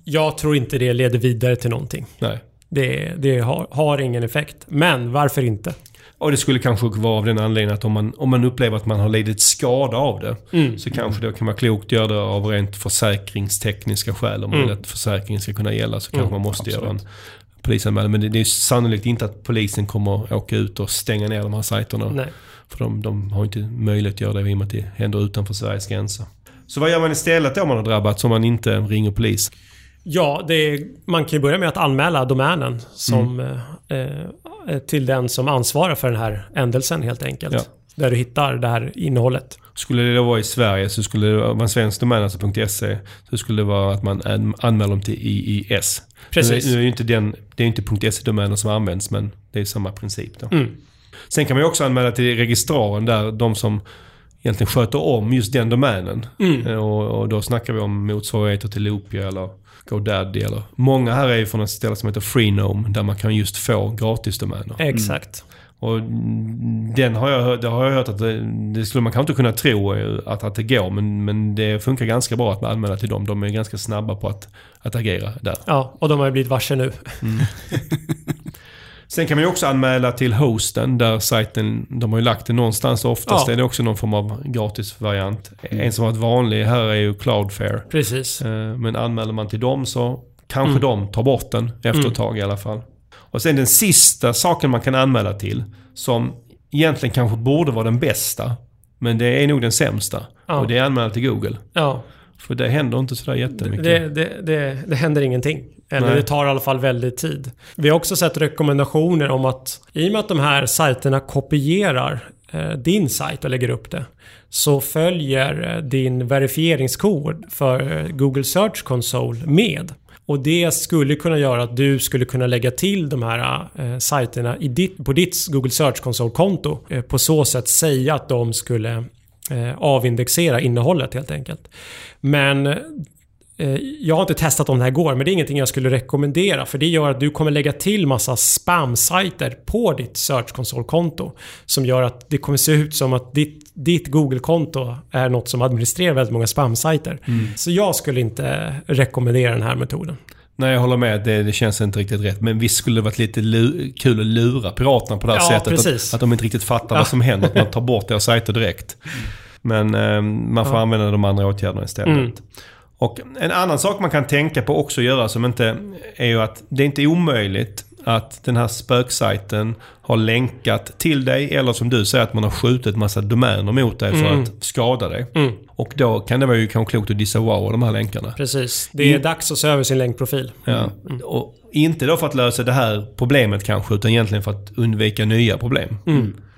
Jag tror inte det leder vidare till någonting. Nej. Det, det har, har ingen effekt. Men varför inte? Och det skulle kanske vara av den anledningen att om man, om man upplever att man har lidit skada av det Mm. så kanske det kan vara klokt att göra det av rent försäkringstekniska skäl. Om man Mm. vill att försäkringen ska kunna gälla så kanske Mm, man måste göra en absolut. polisanmälan. Men det, det är sannolikt inte att polisen kommer åka ut och stänga ner de här sajterna. Nej. För de, de har inte möjlighet att göra det i och med att det händer utanför Sveriges gränser. Så vad gör man istället då om man har drabbats om man inte ringer polis? Ja, det är, man kan ju börja med att anmäla domänen som, eh, eh, till den som ansvarar för den här ändelsen helt enkelt. Ja. Där du hittar det här innehållet. Skulle det då vara i Sverige så skulle det vara en svensk domän, alltså .se, så skulle det vara att man an- anmäler dem till IIS. Precis. Nu är ju inte den, det är inte .se-domäner som används, men det är samma princip då. Mm. Sen kan man ju också anmäla till registraren där de som egentligen sköter om just den domänen. Mm. Eh, Och, och då snackar vi om motsvarigheter till Loopia eller GoDaddy eller... Många här är ju från ett ställe som heter Freenome där man kan just få gratisdomäner. Exakt. Och den har jag, hört- det har jag hört att det, det skulle man kanske inte kunna tro eh, att, att det går men, men det funkar ganska bra att man anmäler till dem. De är ganska snabba på att, att agera där. Ja, och de har ju blivit varse nu. Sen kan man ju också anmäla till hosten där sajten, de har ju lagt det någonstans. Oftast Ja. är det också någon form av gratisvariant. En som har varit vanlig här är ju Cloudflare. Precis. Eh, Men anmäler man till dem så kanske Mm. de tar bort den efter Mm. ett tag i alla fall. Och sen den sista saken man kan anmäla till, som egentligen kanske borde vara den bästa, men det är nog den sämsta. Ja. Och det är anmälan till Google. Ja, För det händer inte sådär jättemycket. det, det, det, det händer ingenting. Eller Nej. det tar i alla fall väldigt tid. Vi har också sett rekommendationer om att i och med att de här sajterna kopierar eh, din sajt och lägger upp det så följer eh, din verifieringskod för eh, Google Search Console med. Och det skulle kunna göra att du skulle kunna lägga till de här eh, sajterna i ditt, på ditt Google Search Console-konto. Eh, på så sätt säga att de skulle eh, avindexera innehållet helt enkelt. Men jag har inte testat om det här går, men det är ingenting jag skulle rekommendera. För det gör att du kommer lägga till massa spam-sajter på ditt Search Console-konto. Som gör att det kommer se ut som att ditt, ditt Google-konto är något som administrerar väldigt många spam-sajter. Så jag skulle inte rekommendera den här metoden. Nej, jag håller med. Det, det känns inte riktigt rätt. Men visst skulle det varit lite kul att lura piraterna på det här Ja, sättet. precis. Att, att de inte riktigt fattar Ja. vad som händer. Att man tar bort deras sajter direkt. Men eh, man får Ja. använda de andra åtgärderna istället. Mm. Och en annan sak man kan tänka på också att göra som inte är ju att det är inte omöjligt att den här spöksajten har länkat till dig eller som du säger att man har skjutit massa domäner mot dig för Mm. att skada dig. Mm, Och då kan det vara ju kanske klokt att disavowa de här länkarna. precis. Det är In- dags att se över sin länkprofil. Ja. Och inte då för att lösa det här problemet kanske, utan egentligen för att undvika nya problem.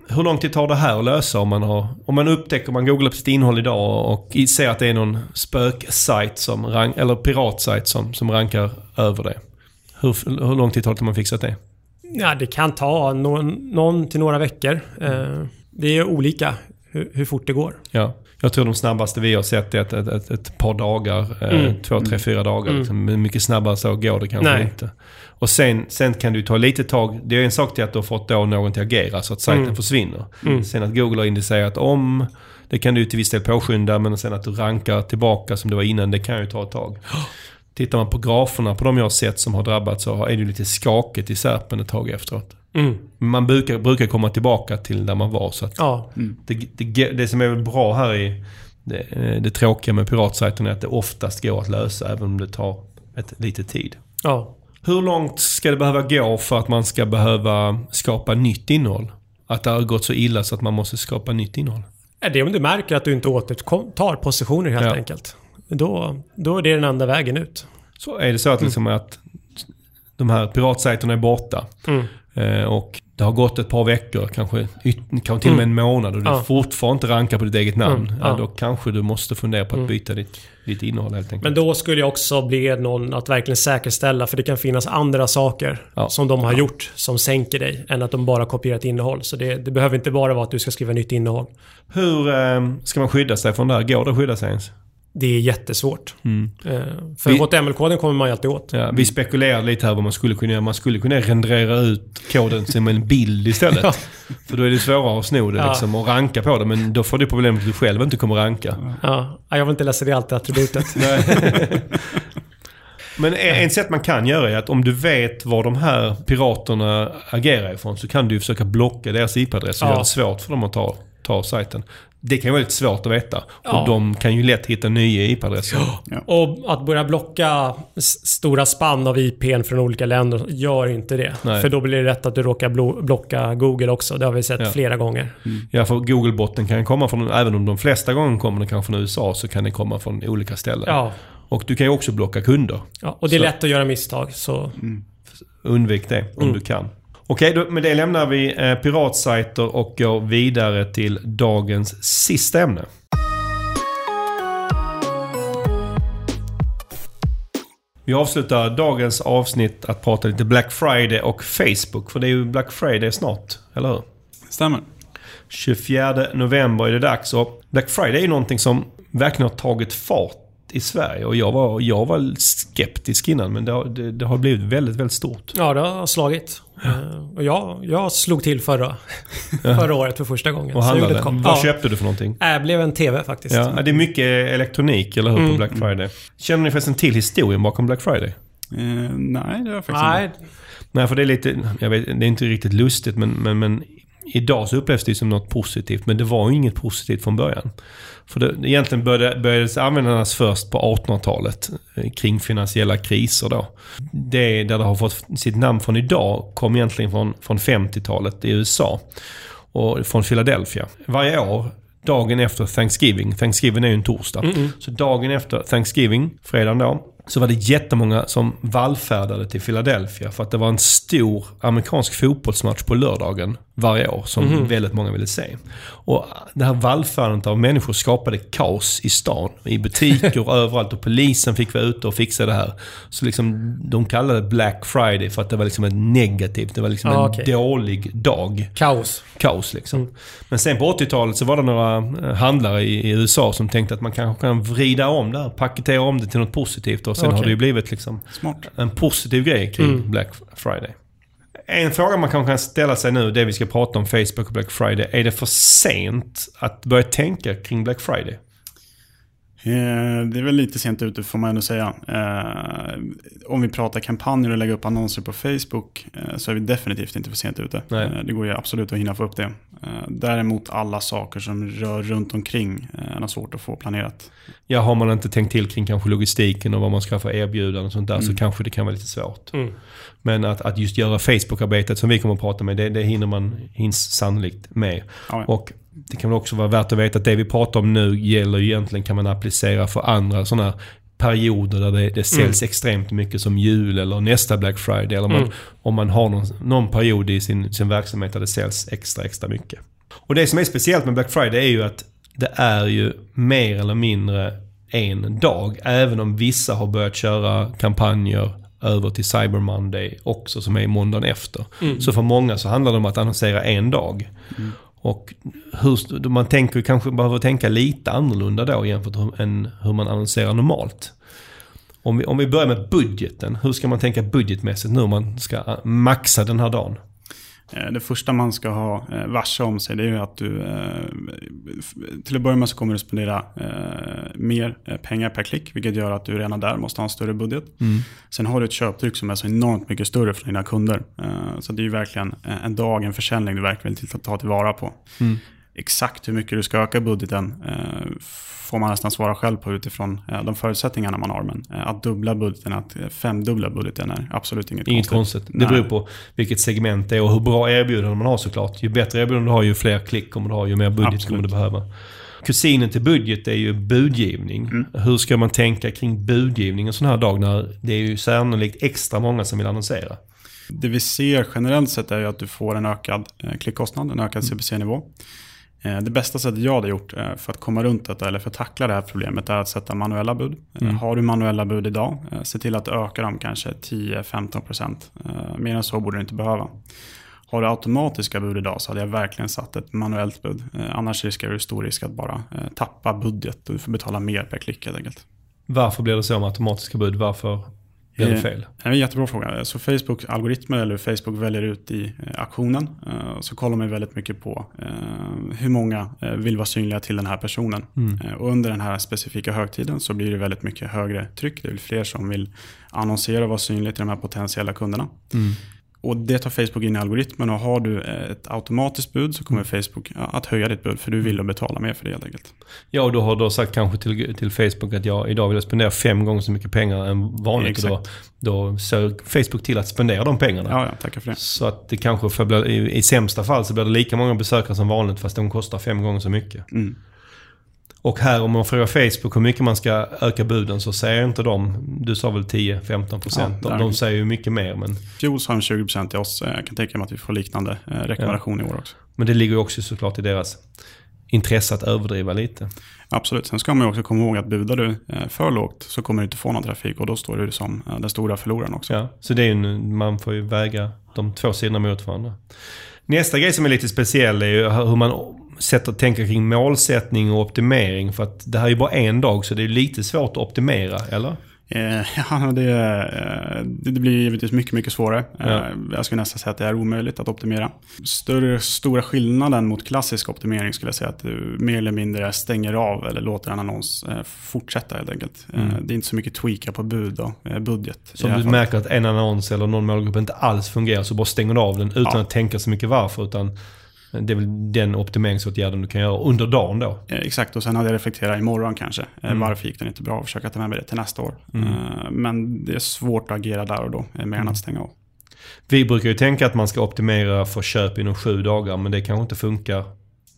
Hur lång tid tar det här att lösa om man har... Om man upptäcker, man googlar på sitt innehåll idag och ser att det är någon spöksajt som rank, eller piratsajt som, som rankar över det. Hur, hur lång tid tar det till man fixat det? Ja, det kan ta någon, någon till några veckor. Eh, det är olika hur, hur fort det går. Ja. Jag tror de snabbaste vi har sett är ett, ett, ett, ett par dagar. Eh, Mm. två, tre, fyra dagar. Mm. Liksom. Mycket snabbare så går det kanske Nej. inte. Och sen, sen kan du ta lite tag. Det är en sak till att du har fått då någon till att agera så att sajten Mm. försvinner. Mm. Sen att Google har indicerat om. Det kan du till viss del påskynda. Men sen att du rankar tillbaka som det var innan. Det kan ju ta ett tag. Tittar man på graferna på de jag har sett som har drabbats så är det lite skakigt i serpen ett tag efteråt. Mm. Men Man brukar, brukar komma tillbaka till där man var. Så att Ja, det, det, det som är väl bra här i det, det tråkiga med piratsajten är att det oftast går att lösa även om det tar ett lite tid. ja. Hur långt ska det behöva gå för att man ska behöva skapa nytt innehåll? Att det har gått så illa så att man måste skapa nytt innehåll? Är det om du märker att du inte återtar positioner helt Ja. enkelt. Då, då är det den enda vägen ut. Så är det så att, liksom att de här piratsajterna är borta. Mm. Eh, och det har gått ett par veckor, kanske, kanske till och med en månad och du Ja. fortfarande inte rankar på ditt eget namn. Mm, Ja, ja. då kanske du måste fundera på att byta ditt, ditt innehåll helt enkelt. Men då skulle jag också be någon att verkligen säkerställa, för det kan finnas andra saker Ja. som de har gjort som sänker dig, än att de bara kopierat innehåll. Så det, det behöver inte bara vara att du ska skriva nytt innehåll. Hur eh, ska man skydda sig från det här? Går det att skydda sig ens? Det är jättesvårt. Eh, För Vi- HTML-koden kommer man ju alltid åt. Ja, vi spekulerar lite här vad man skulle kunna göra. Man skulle kunna rendera ut koden som en bild istället. Ja. För då är det svårare att sno det Ja. liksom och ranka på det. Men då får du problemet att du själv inte kommer ranka. Ja, jag vill inte läsa det alltid attributet. Men en sätt man kan göra är att om du vet var de här piraterna agerar ifrån så kan du försöka blocka deras IP-adress och Ja. göra det svårt för dem att ta, ta sajten. Det kan ju vara lite svårt att veta. Ja. Och de kan ju lätt hitta nya IP-adresser. Och att börja blocka stora spann av IPn från olika länder, gör inte det. Nej. För då blir det rätt att du råkar blo- blocka Google också. Det har vi sett Ja. flera gånger. Ja, för Google-botten kan komma från, även om de flesta gånger kommer den kanske från USA, så kan den komma från olika ställen. Ja. Och du kan ju också blocka kunder. ja. Och det är Så- lätt att göra misstag. Så Undvik det om du kan. Okej, då, med det lämnar vi eh, piratsajter och går vidare till dagens sista ämne. Vi avslutar dagens avsnitt att prata lite Black Friday och Facebook. För det är ju Black Friday snart, eller hur? Stämmer. 24 november är det dags och Black Friday är ju någonting som verkligen har tagit fart i Sverige. Och jag var, jag var skeptisk innan men det har, det, det har blivit väldigt, väldigt stort. ja, det har slagit. Eh, Och jag, jag slog till förra, förra året för första gången. Och Så jag gjorde handlade. kom- Vad ja. köpte du för någonting? Äh, blev en TV faktiskt. Ja, det är mycket elektronik, eller hur, på Mm. Black Friday? Känner ni förresten till historien bakom Black Friday? Eh, nej, det har jag faktiskt Nej, inte. Nej, för det är lite... Jag vet, det är inte riktigt lustigt, men, men, men idag så upplevs det som något positivt. Men det var ju inget positivt från början. För det, egentligen började, började användas först på 1800-talet eh, kring finansiella kriser då. Det där det har fått sitt namn från idag kom egentligen från, från 50-talet i USA. Och från Philadelphia. Varje år, dagen efter Thanksgiving, Thanksgiving är ju en torsdag. Så dagen efter Thanksgiving, fredagen då, så var det jättemånga som vallfärdade till Philadelphia för att det var en stor amerikansk fotbollsmatch på lördagen varje år som väldigt många ville se. Och det här vallfärdandet av människor skapade kaos i stan, i butiker och överallt och polisen fick vara ute och fixa det här. Så liksom, de kallade det Black Friday för att det var liksom ett negativt, det var liksom Ah, en dålig dag kaos. kaos liksom. Men sen på 80-talet så var det några eh, handlare i, i USA som tänkte att man kanske kan vrida om det här, paketera om det till något positivt och sen Okej. har det ju blivit liksom Smart. en positiv grej kring Black Friday. En fråga man kanske kan ställa sig nu, det vi ska prata om Facebook och Black Friday. Är det för sent att börja tänka kring Black Friday? Eh, Det är väl lite sent ute får man ändå säga. Eh, Om vi pratar kampanjer och lägga upp annonser på Facebook eh, så är vi definitivt inte för sent ute. Nej. Eh, Det går ju absolut att hinna få upp det. Eh, Däremot alla saker som rör runt omkring eh, är svårt att få planerat. Ja, har man inte tänkt till kring kanske logistiken och vad man ska få erbjudanden och sånt där så kanske det kan vara lite svårt. Mm. Men att, att just göra Facebook-arbetet som vi kommer att prata med, det, det hinner man hinns sannolikt med. Ja, ja. Och det kan väl också vara värt att veta att det vi pratar om nu gäller egentligen kan man applicera för andra sådana perioder där det, det säljs extremt mycket som jul eller nästa Black Friday. Eller man, Mm. om man har någon, någon period i sin, sin verksamhet där det säljs extra, extra mycket. Och det som är speciellt med Black Friday är ju att det är ju mer eller mindre en dag. Även om vissa har börjat köra kampanjer över till Cyber Monday också som är måndagen efter. Så för många så handlar det om att annonsera en dag. Och hur, man tänker kanske behöver tänka lite annorlunda då jämfört med hur- hur man annonserar normalt. Om vi, om vi börjar med budgeten. Hur ska man tänka budgetmässigt nu om man ska maxa den här dagen? Eh, Det första man ska ha eh, varse om sig det är att du eh, till att börja med så kommer du spendera mer pengar per klick vilket gör att du redan där måste ha en större budget. Sen har du ett köptryck som är så enormt mycket större för dina kunder. Så det är ju verkligen en dag, en försäljning du verkligen vill ta- tillvara på. Exakt hur mycket du ska öka budgeten eh, får man nästan svara själv på utifrån eh, de förutsättningarna man har. Men eh, att dubbla budgeten, att femdubbla budgeten är absolut inget, Inget konstigt. Det beror på vilket segment det är och hur bra erbjudande man har såklart. Ju bättre erbjudande du har ju fler klick kommer du ha, ju mer budget Absolut. kommer du behöva. Kusinen till budget är ju budgivning. Mm. Hur ska man tänka kring budgivning en sån här dag när det är ju sannolikt extra många som vill annonsera? Det vi ser generellt sett är ju att du får en ökad klickkostnad, en ökad CPC-nivå. Eh, Det bästa sättet jag hade gjort eh, för att komma runt detta eller för att tackla det här problemet är att sätta manuella bud. Eh, Har du manuella bud idag, se till att öka dem kanske 10-15%. Eh, Mer än så borde du inte behöva. Har du automatiska bud idag så hade jag verkligen satt ett manuellt bud. Annars riskerar du stor risk att bara tappa budget och du får betala mer per klick helt enkelt. Varför blir det så med automatiska bud? Varför det Eh, fel? En jättebra fråga. Så Facebook algoritmer eller Facebook väljer ut i eh, aktionen eh, så kollar man väldigt mycket på hur många vill vara synliga till den här personen. Eh, Och under den här specifika högtiden så blir det väldigt mycket högre tryck. Det är fler som vill annonsera och vara synliga till de här potentiella kunderna. Och det tar Facebook in i algoritmen och har du eh, ett automatiskt bud så kommer Facebook ja, att höja ditt bud för du vill betala mer för det helt enkelt. Ja, och du har då sagt kanske till, till Facebook att jag idag vill jag spendera fem gånger så mycket pengar än vanligt. Och då, då ser Facebook till att spendera de pengarna. Ja, ja, tackar för det. Så att det kanske för i, i sämsta fall så blir det lika många besökare som vanligt fast de kostar fem gånger så mycket. Mm. Och här om man frågar Facebook hur mycket man ska öka buden så säger inte de, du sa väl 10-15 procent. Ja, de, säger ju mycket mer men, fjol sa de 20% till oss. Eh, Jag kan tänka mig att vi får liknande eh, rekommendation i år också. men det ligger ju också såklart i deras intresse att överdriva lite. Absolut. Sen ska man ju också komma ihåg att budar du eh, för lågt så kommer du inte få någon trafik och då står du som den stora förloraren också. Ja, så det är en- man får ju väga de två sidorna mot varandra. Nästa grej som är lite speciell är ju hur man sätter, tänker kring målsättning och optimering. För att det här är ju bara en dag så det är lite svårt att optimera, eller? Eh, ja, det, eh, det blir givetvis mycket, mycket svårare. Eh, Ja. Jag skulle nästan säga att det är omöjligt att optimera. Större, stora skillnaden mot klassisk optimering skulle jag säga att du mer eller mindre stänger av eller låter en annons fortsätta helt enkelt. Eh, Det är inte så mycket tweaka på bud och budget. Så om du fallet. märker att en annons eller någon målgrupp inte alls fungerar så bara stänger du av den utan Ja. att tänka så mycket varför. Utan det är väl den optimeringsåtgärden du kan göra under dagen då. Eh, Exakt, och sen hade jag reflekterat imorgon kanske. Eh, Mm. Varför gick den inte bra försöka ta med mig det till nästa år. Eh, Men det är svårt att agera där och då, mer än att stänga av. Vi brukar ju tänka att man ska optimera för köp inom sju dagar men det kanske inte funkar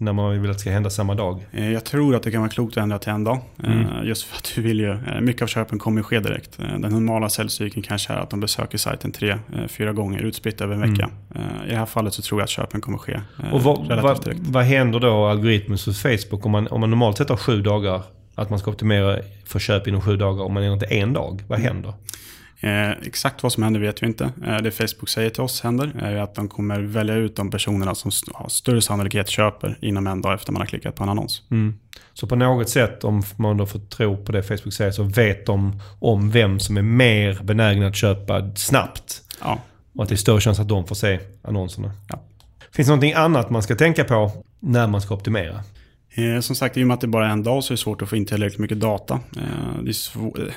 när man vill att det ska hända samma dag. Eh, Jag tror att det kan vara klokt att ändra till en dag. Eh, Mm. Just för att du vill ju, eh, mycket av köpen kommer ske direkt. Den normala säljcykeln kanske är att de besöker sajten tre, fyra gånger utspritt över en vecka. Eh, I det här fallet så tror jag att köpen kommer ske Mm. Och vad, vad, vad händer då algoritmiskt hos Facebook om man, om man normalt sett har sju dagar? Att man ska optimera för köp inom sju dagar om man ändrar till en dag. Vad händer? Eh, exakt vad som händer vet vi inte. Eh, det Facebook säger till oss händer är att de kommer välja ut de personerna som st- har större sannolikhet köper inom en dag efter man har klickat på en annons. Mm. Så på något sätt, om man då får tro på det Facebook säger, så vet de om vem som är mer benägna att köpa snabbt. Ja, Och att det är större chans att de får se annonserna. Ja. Finns det någonting annat man ska tänka på när man ska optimera? Eh, som sagt, i och med att det bara är en dag så är det svårt att få in tillräckligt mycket data. Eh, det,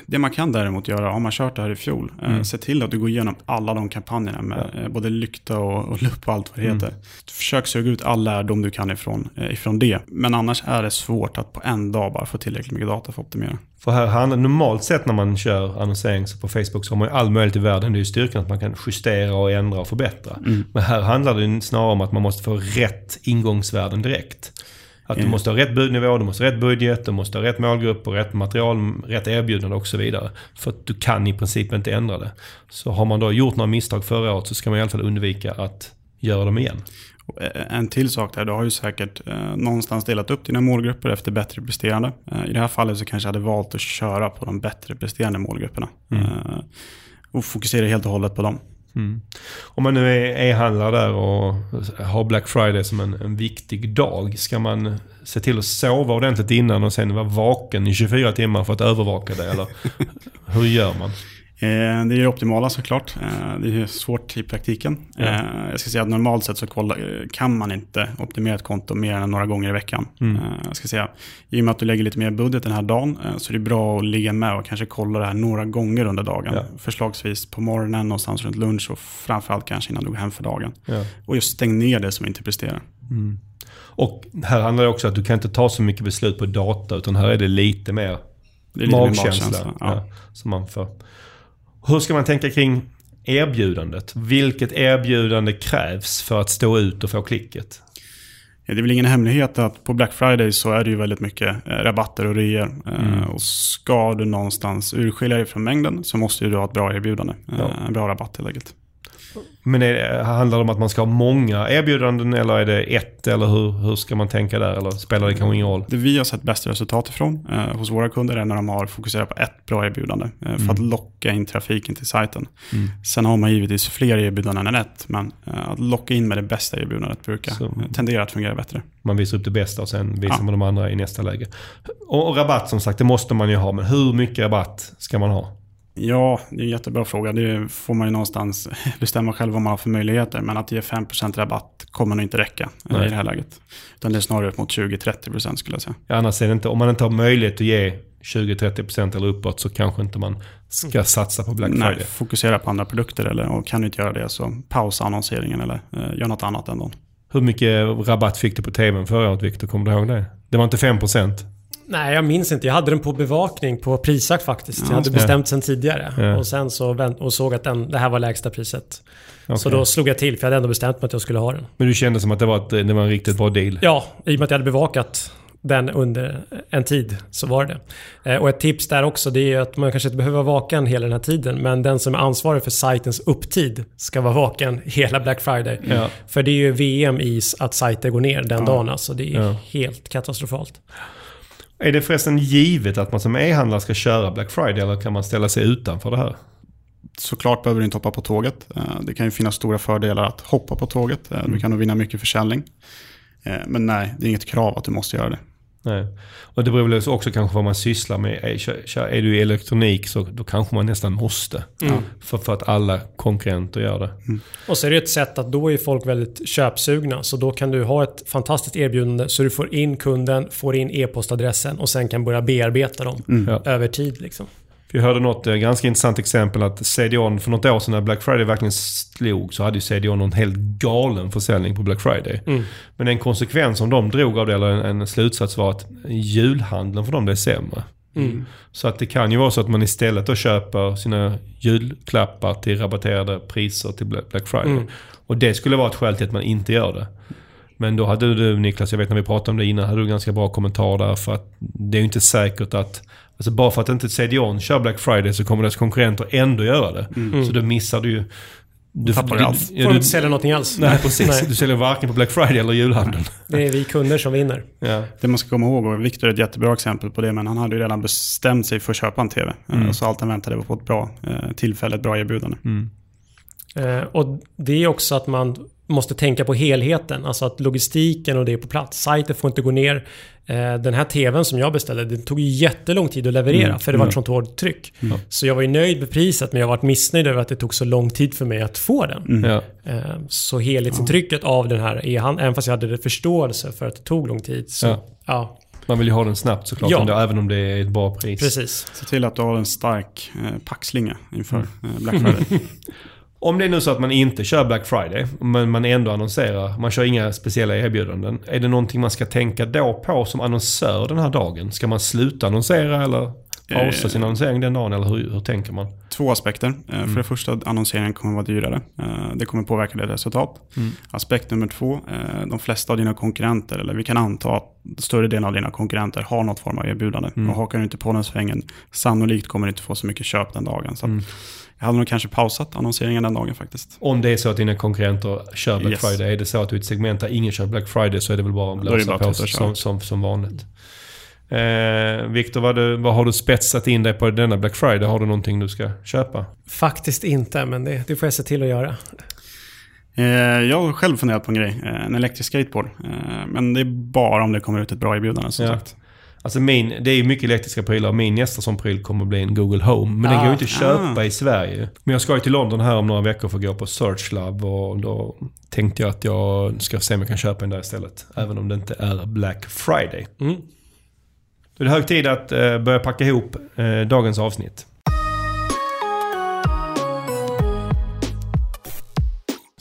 det man kan däremot göra, har man kört det här i fjol, eh, se till att du går igenom alla de kampanjerna med eh, både lykta och, och lupp och allt vad det heter. Försök suga ut all lärdom du kan ifrån, ifrån det. Men annars är det svårt att på en dag bara få tillräckligt mycket data för att optimera. För här handlar normalt sett när man kör annonsering på Facebook så har man ju all möjlighet i världen. Det är ju styrkan att man kan justera och ändra och förbättra. Men här handlar det snarare om att man måste få rätt ingångsvärden direkt. Att du Mm. måste ha rätt budnivå, du måste ha rätt budget, du måste ha rätt målgrupp och rätt material, rätt erbjudande och så vidare. För att du kan i princip inte ändra det. Så har man då gjort några misstag förra året så ska man i alla fall undvika att göra dem igen. Eh, En till sak där, du har ju säkert eh, någonstans delat upp dina målgrupper efter bättre presterande. Eh, I det här fallet så kanske jag hade valt att köra på de bättre presterande målgrupperna. Eh, och fokusera helt och hållet på dem. Mm. Om man nu är e-handlare där och har Black Friday som en, en viktig dag. Ska man se till att sova ordentligt innan och sen vara vaken i 24 timmar för att övervaka det? Eller hur gör man? Eh, Det är det optimala såklart. Eh, Det är svårt i praktiken. Ja. Eh, Jag ska säga att normalt sett så kan man inte optimera ett konto mer än några gånger i veckan. Mm. Jag ska säga, I och med att du lägger lite mer budget den här dagen så är det bra att ligga med och kanske kolla det här några gånger under dagen. Ja. Förslagsvis på morgonen, någonstans runt lunch och framförallt kanske innan du går hem för dagen. Ja. Och just stäng ner det som inte presterar. Och här handlar det också om att du kan inte ta så mycket beslut på data utan här är det lite mer Det är lite magkänsla. Ja. Ja, som man får. Hur ska man tänka kring erbjudandet? Vilket erbjudande krävs för att stå ut och få klicket? Ja, Det är väl ingen hemlighet att på Black Friday så är det ju väldigt mycket eh, rabatter och reor. Eh, Och ska du någonstans urskilja dig från mängden så måste du ha ett bra erbjudande. Eh, Ja. En bra rabatt helt enkelt. Men är handlar det om att man ska ha många erbjudanden eller är det ett? Eller hur, hur ska man tänka där? Eller spelar det kanske ingen roll? Det vi har sett bäst resultat ifrån eh, hos våra kunder är när de har fokuserat på ett bra erbjudande eh, för att locka in trafiken till sajten. Sen har man givetvis fler erbjudanden än ett, men eh, att locka in med det bästa erbjudandet brukar Så- tendera att fungera bättre. Man visar upp det bästa och sen visar Ja. man de andra i nästa läge. Och, och rabatt som sagt, det måste man ju ha. Men hur mycket rabatt ska man ha? Ja, det är en jättebra fråga. Det får man ju någonstans bestämma själv vad man har för möjligheter. Men att ge 5% rabatt kommer nog inte räcka Nej. i det här läget. Utan det är snarare upp mot 20-30% skulle jag säga. Ja, annars är det inte, om man inte har möjlighet att ge 20-30% eller uppåt så kanske inte man ska satsa på Black Friday. Nej, fokusera på andra produkter eller och kan du inte göra det så pausa annonseringen eller eh, gör något annat ändå. Hur mycket rabatt fick du på tvn förra året Viktor? Kommer du ihåg det? Det var inte 5%? Nej, jag minns inte. Jag hade den på bevakning på Prisjakt faktiskt. Ja, jag hade så- bestämt sen tidigare. Ja. Och sen så vänt, och såg att den, det här var lägsta priset. Så Okej. då slog jag till, för jag hade ändå bestämt mig att jag skulle ha den. Men du kände som att det var, ett, det var en riktigt bra deal? Ja, i och med att jag hade bevakat den under en tid så var det. Eh, Och ett tips där också det är att man kanske inte behöver vara vaken hela den här tiden. Men den som är ansvarig för sajtens upptid ska vara vaken hela Black Friday. Ja. För det är ju VM i att sajter går ner den dagen. Alltså det är Ja. helt katastrofalt. Är det förresten givet att man som e-handlare ska köra Black Friday eller kan man ställa sig utanför det här? Såklart behöver du inte hoppa på tåget. Eh, Det kan ju finnas stora fördelar att hoppa på tåget. Eh, Du kan nog vinna mycket försäljning. Eh, Men nej, det är inget krav att du måste göra det. Nej. Och det beror väl också kanske vad man sysslar med. Är, du i elektronik så då kanske man nästan måste. För, för att alla konkurrenter gör det. Och så är det ett sätt att då är folk väldigt köpsugna. Så då kan du ha ett fantastiskt erbjudande så du får in kunden, får in e-postadressen och sen kan börja bearbeta dem Ja. över tid. Liksom. Vi hörde något eh, ganska intressant exempel att CDON för något år sedan när Black Friday verkligen slog så hade ju CDON någon helt galen försäljning på Black Friday. Men en konsekvens som de drog av det, eller en, en slutsats var att julhandeln för dem blev sämre. Så att det kan ju vara så att man istället då köper sina julklappar till rabatterade priser till Black Friday. Och det skulle vara ett skäl till att man inte gör det. Men då hade du Niklas, jag vet när vi pratade om det innan, hade du ganska bra kommentar där för att det är ju inte säkert att Alltså bara för att inte CDON kör Black Friday så kommer deras konkurrenter ändå göra det. Så då missar du ju... Du Tappar du allt. Får Ja, du, inte sälja någonting alls? nej, precis. Nej. Du säljer varken på Black Friday eller julhandeln. Det är vi kunder som vinner. Ja. Det man ska komma ihåg, och Victor är ett jättebra exempel på det, men han hade ju redan bestämt sig för att köpa en tv. Eh, Så allt han väntade var på ett bra eh, tillfälle, ett bra erbjudande. Eh, och det är också att man måste tänka på helheten. Alltså att logistiken och det är på plats. Sajten får inte gå ner. Eh, den här TVn som jag beställde, det tog ju jättelång tid att leverera. För det var ett sånt hårt tryck. Så jag var ju nöjd med priset, men jag var missnöjd över att det tog så lång tid för mig att få den. Ja. Eh, så helhetsintrycket av den här e-handeln, även fast jag hade förståelse för att det tog lång tid. Så, Ja. ja. Man vill ju ha den snabbt såklart, Ja. ändå, även om det är ett bra pris. precis. Se till att du har en stark eh, packslinga inför eh, Black Friday. Om det är nu så att man inte kör Black Friday, men man ändå annonserar, man kör inga speciella erbjudanden. Är det någonting man ska tänka då på som annonsör den här dagen? Ska man sluta annonsera eller pausa Eh. sin annonsering den dagen? Eller hur, hur tänker man? Två aspekter. Eh, För det första, annonseringen kommer vara dyrare. Eh, Det kommer påverka ditt resultat. Aspekt nummer två, eh, de flesta av dina konkurrenter, eller vi kan anta att större delen av dina konkurrenter har något form av erbjudande. Och hakar du inte på den svängen, sannolikt kommer du inte få så mycket köp den dagen. Så att jag hade nog kanske pausat annonseringen den dagen faktiskt. Om det är så att dina konkurrenter kör Black Yes. Friday. Är det så att du är ett segment där ingen kör Black Friday så är det väl bara att blåsa bara på som, som, som vanligt. Eh, Viktor, vad, vad har du spetsat in dig på denna Black Friday? Har du någonting du ska köpa? Faktiskt inte, men det, det får jag se till att göra. Eh, Jag har själv funderat på en grej, eh, en elektrisk skateboard. Eh, Men det är bara om det kommer ut ett bra erbjudande som Ja. sagt. Alltså min, det är ju mycket elektriska prylar. Min nästa som pryl kommer att bli en Google Home. Men den går ju inte att köpa Ah. i Sverige. Men jag ska ju till London här om några veckor för att gå på Search Lab. Och då tänkte jag att jag ska se om jag kan köpa en där istället. Även om det inte är Black Friday. Mm. Då är det hög tid att eh, börja packa ihop eh, dagens avsnitt.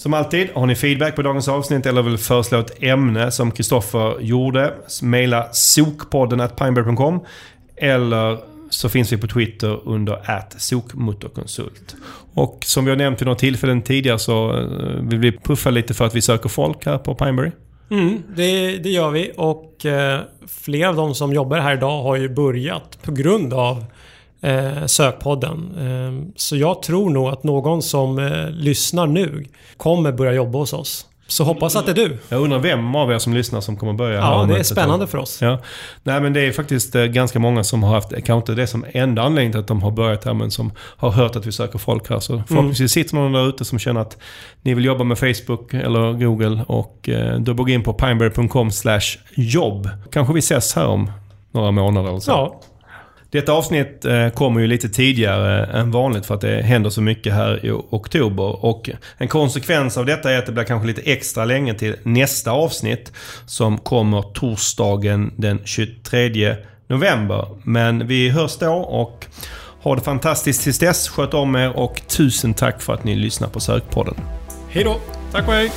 Som alltid, har ni feedback på dagens avsnitt eller vill föreslå ett ämne som Kristoffer gjorde, mejla sokpodden at pineberry.com eller så finns vi på Twitter under at sokmotorkonsult. Och som vi har nämnt vid några tillfällen tidigare så eh, vill vi puffa lite för att vi söker folk här på Pineberry. Mm, det, det gör vi och eh, flera av de som jobbar här idag har ju börjat på grund av eh, Sökpodden. Eh, så jag tror nog att någon som eh, lyssnar nu kommer börja jobba hos oss. Så hoppas att det är du. Jag undrar vem av er som lyssnar som kommer börja Ja, det är spännande för oss. Ja. Nej men det är faktiskt eh, ganska många som har haft, kanske inte det som enda anledning till att de har börjat här, men som har hört att vi söker folk här. Så förhoppningsvis sitter någon där ute som känner att ni vill jobba med Facebook eller Google och eh, då gå in på pineberry.com jobb. Kanske vi ses här om några månader eller så. Ja, detta avsnitt eh, kommer ju lite tidigare än vanligt för att det händer så mycket här i oktober. Och en konsekvens av detta är att det blir kanske lite extra länge till nästa avsnitt som kommer torsdagen den 23 november. Men vi hörs då och ha det fantastiskt tills dess. Sköt om er och tusen tack för att ni lyssnar på Sökpodden. hej då! Tack och hej!